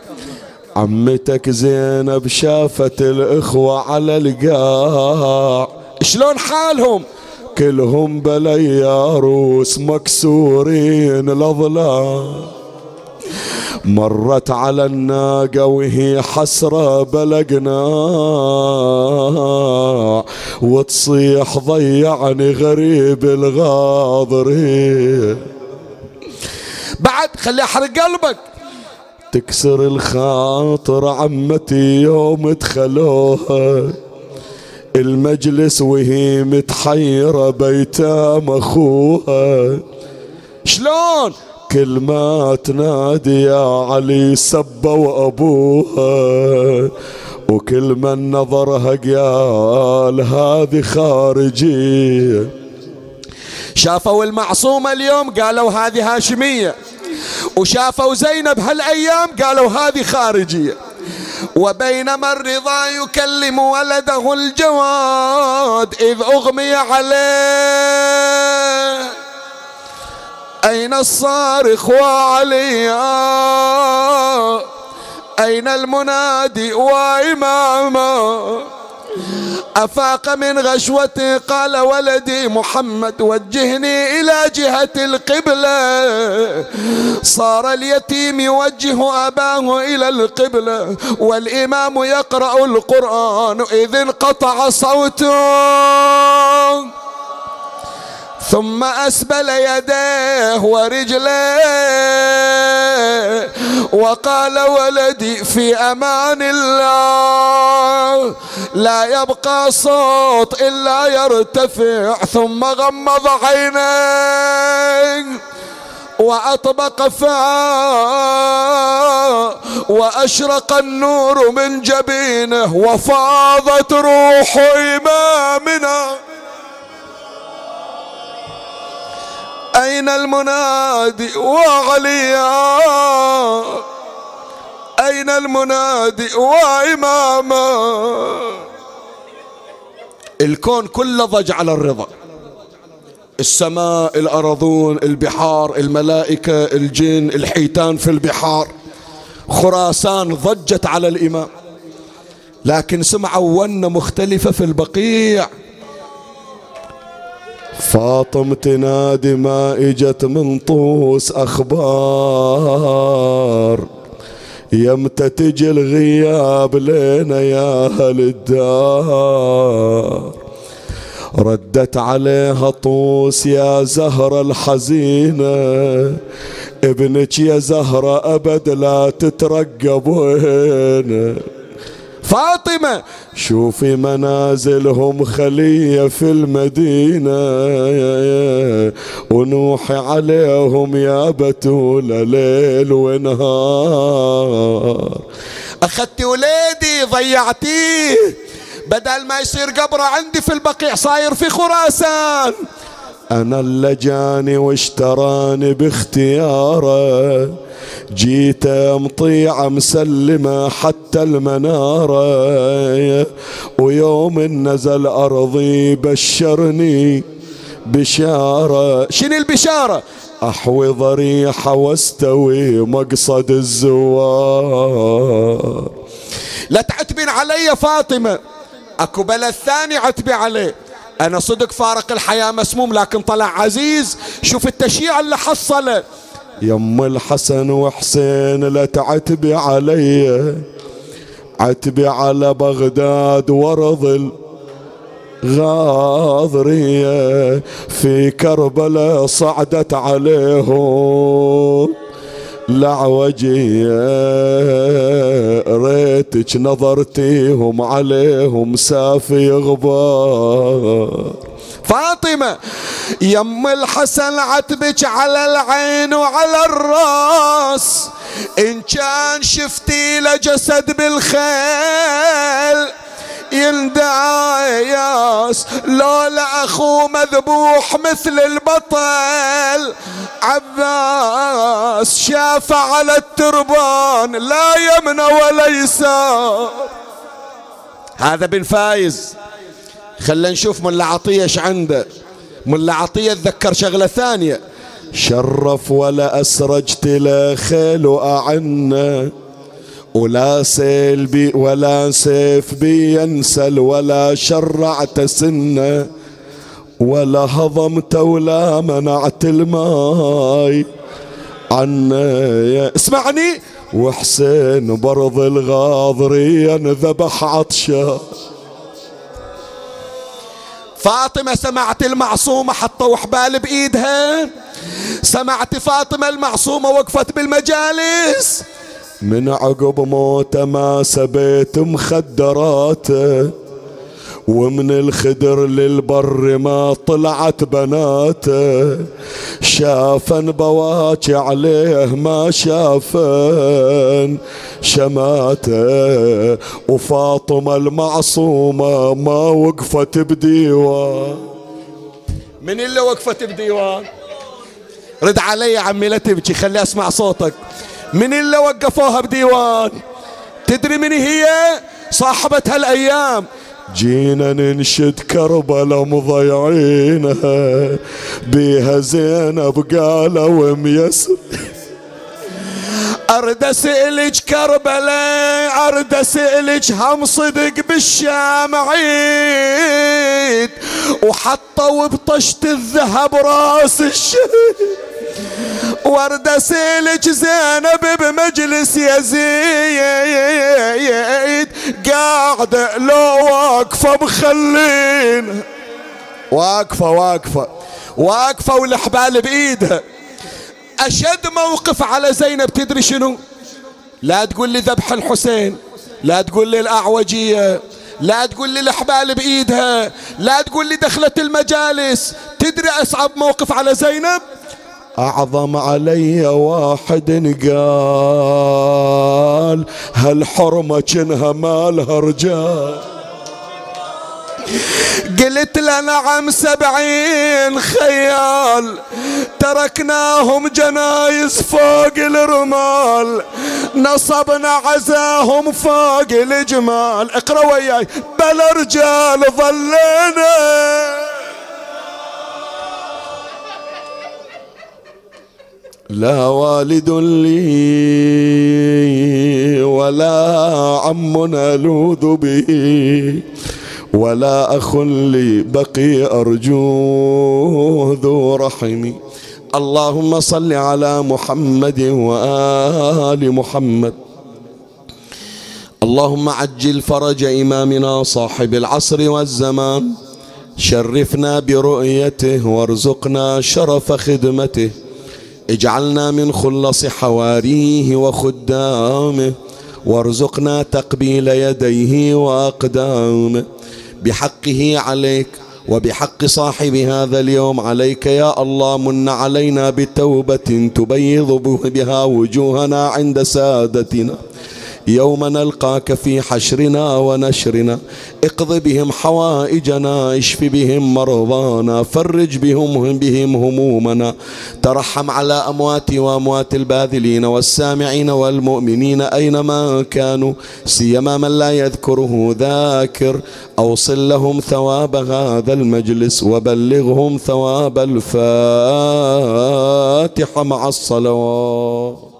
عمتك زينب شافت الإخوة على القاع. شلون حالهم؟ كلهم بلا روس مكسورين الأضلاع. مرت على الناقة وهي حسرة بلقنا. وتصيح ضيعني غريب الغاضرين. بعد خلي احرق قلبك. تكسر الخاطر عمتي يوم دخلوها المجلس وهي متحيرة بيتام أخوها. شلون؟ كل ما تنادي يا علي سبوا ابوها وكل من نظرها قال هذه خارجيه شافوا المعصومة اليوم؟ قالوا هذه هاشمية. وشافوا زينب هالأيام قالوا هذه خارجية. وبينما الرضا يكلم ولده الجواد إذ أغمي عليه. أين الصارخ وعليا أين المنادي وإماما؟ أفاق من غشوته قال ولدي محمد وجهني إلى جهة القبلة. صار اليتيم يوجه أباه إلى القبلة والإمام يقرأ القرآن إذ انقطع صوته. ثم أسبل يديه ورجليه وقال ولدي في أمان الله. لا يبقى صوت إلا يرتفع. ثم غمض عينيه وأطبق فاه وأشرق النور من جبينه وفاضت روح إمامنا. أين المنادي وعليا؟ أين المنادي وإماما؟ الكون كله ضج على الرضا. السماء الأرضون البحار الملائكة الجن الحيتان في البحار. خراسان ضجت على الإمام. لكن سمعوا ونة مختلفة في البقيع. فاطم تنادي ما إجت من طوس أخبار. يمتى تجي الغياب لنا يا أهل الدار. ردت عليها طوس يا زهرة الحزينة. ابنك يا زهرة أبد لا تترقب وين فاطمة شوفي منازلهم خلية في المدينة. ونوحي عليهم يا بتولة ليل ونهار. أخذتي وليدي ضيعتيه. بدل ما يصير قبره عندي في البقيع صاير في خراسان. أنا اللي جاني واشتراني باختياره. جيت مطيعة مسلمة حتى المنارة. ويوم نزل أرضي بشرني بشارة. شنو البشارة؟ أحوي ضريحة واستوي مقصد الزوار. لا تعتبين علي فاطمة. أكو بلد ثاني عتبي عليه. أنا صدق فارق الحياة مسموم لكن طلع عزيز. شوف التشييع اللي حصله يم الحسن وحسين لا تعتبي علي. عتبي على بغداد ورض غاضرية في كربلاء صعدت عليهم. لعوجية ريتك نظرتيهم عليهم سافي غبار. فاطمة يم الحسن عتبك على العين وعلى الراس. إن كان شفتي لجسد بالخيل يندعياس لولا أخو مذبوح مثل البطل. عباس شاف على التربان لا يمنى ولا يسار هذا بن فايز. خلنا نشوف ملا عطية إيش عنده. ملا عطية تذكر شغلة ثانية. شرف ولا أسرجت له خيل وأعنه ولا سيل بي ولا سيف بي ينسل ولا شرعت سنة ولا هضمت ولا منعت الماي. عنا اسمعني. وحسين برض الغاضري ذبح عطشا فاطمة سمعت المعصومة حطوا حبال بإيدها. سمعت فاطمة المعصومة وقفت بالمجالس. من عقب موته ما سبيت مخدراته ومن الخدر للبر ما طلعت بناته شافن بواكي عليه ما شافن شماته وفاطمة المعصومة ما وقفت بديوان. من اللي وقفت بديوان؟ رد علي عمي لا تبكي خلي أسمع صوتك. من اللي وقفوها بديوان. تدري من هي؟ صاحبة هالأيام. جينا ننشد كربلا مضيعينها. بيها زينب قالوا ميسر أرد أسألك كربلاء أرد أسألك هم صدق بالشام عيد وحطوا بطشت الذهب راس الشهيد. ورد اسالك زينب بمجلس يزيد. قاعدة لو واقفة مخلين. واقفة واقفة واقفة والحبال بإيدها. أشد موقف على زينب تدري شنو؟ لا تقول لي ذبح الحسين لا تقول لي الأعوجية لا تقول لي الحبال بإيدها لا تقول لي دخلت المجالس. تدري أصعب موقف على زينب؟ أعظم علي واحد قال هالحرمة كنها مالها رجال قلت له نعم سبعين خيال تركناهم جنايز فوق الرمال نصبنا عزاهم فوق الجمال. اقرأ وياي بلا رجال ظلنا لا والد لي ولا عم نلوذ به ولا أخ لي بقي أرجوه ذو رحمي. اللهم صل على محمد وآل محمد. اللهم عجل فرج إمامنا صاحب العصر والزمان. شرفنا برؤيته وارزقنا شرف خدمته. اجعلنا من خلص حواريه وخدامه وارزقنا تقبيل يديه وأقدامه. بحقه عليك وبحق صاحب هذا اليوم عليك يا الله من علينا بتوبة تبيض بها وجوهنا عند سادتنا. يوم نلقاك في حشرنا ونشرنا اقض بهم حوائجنا اشف بهم مرضانا فرج بهم بهم همومنا. ترحم على أموات وأموات الباذلين والسامعين والمؤمنين أينما كانوا سيما من لا يذكره ذاكر. أوصل لهم ثواب هذا المجلس وبلغهم ثواب الفاتحة مع الصلوات.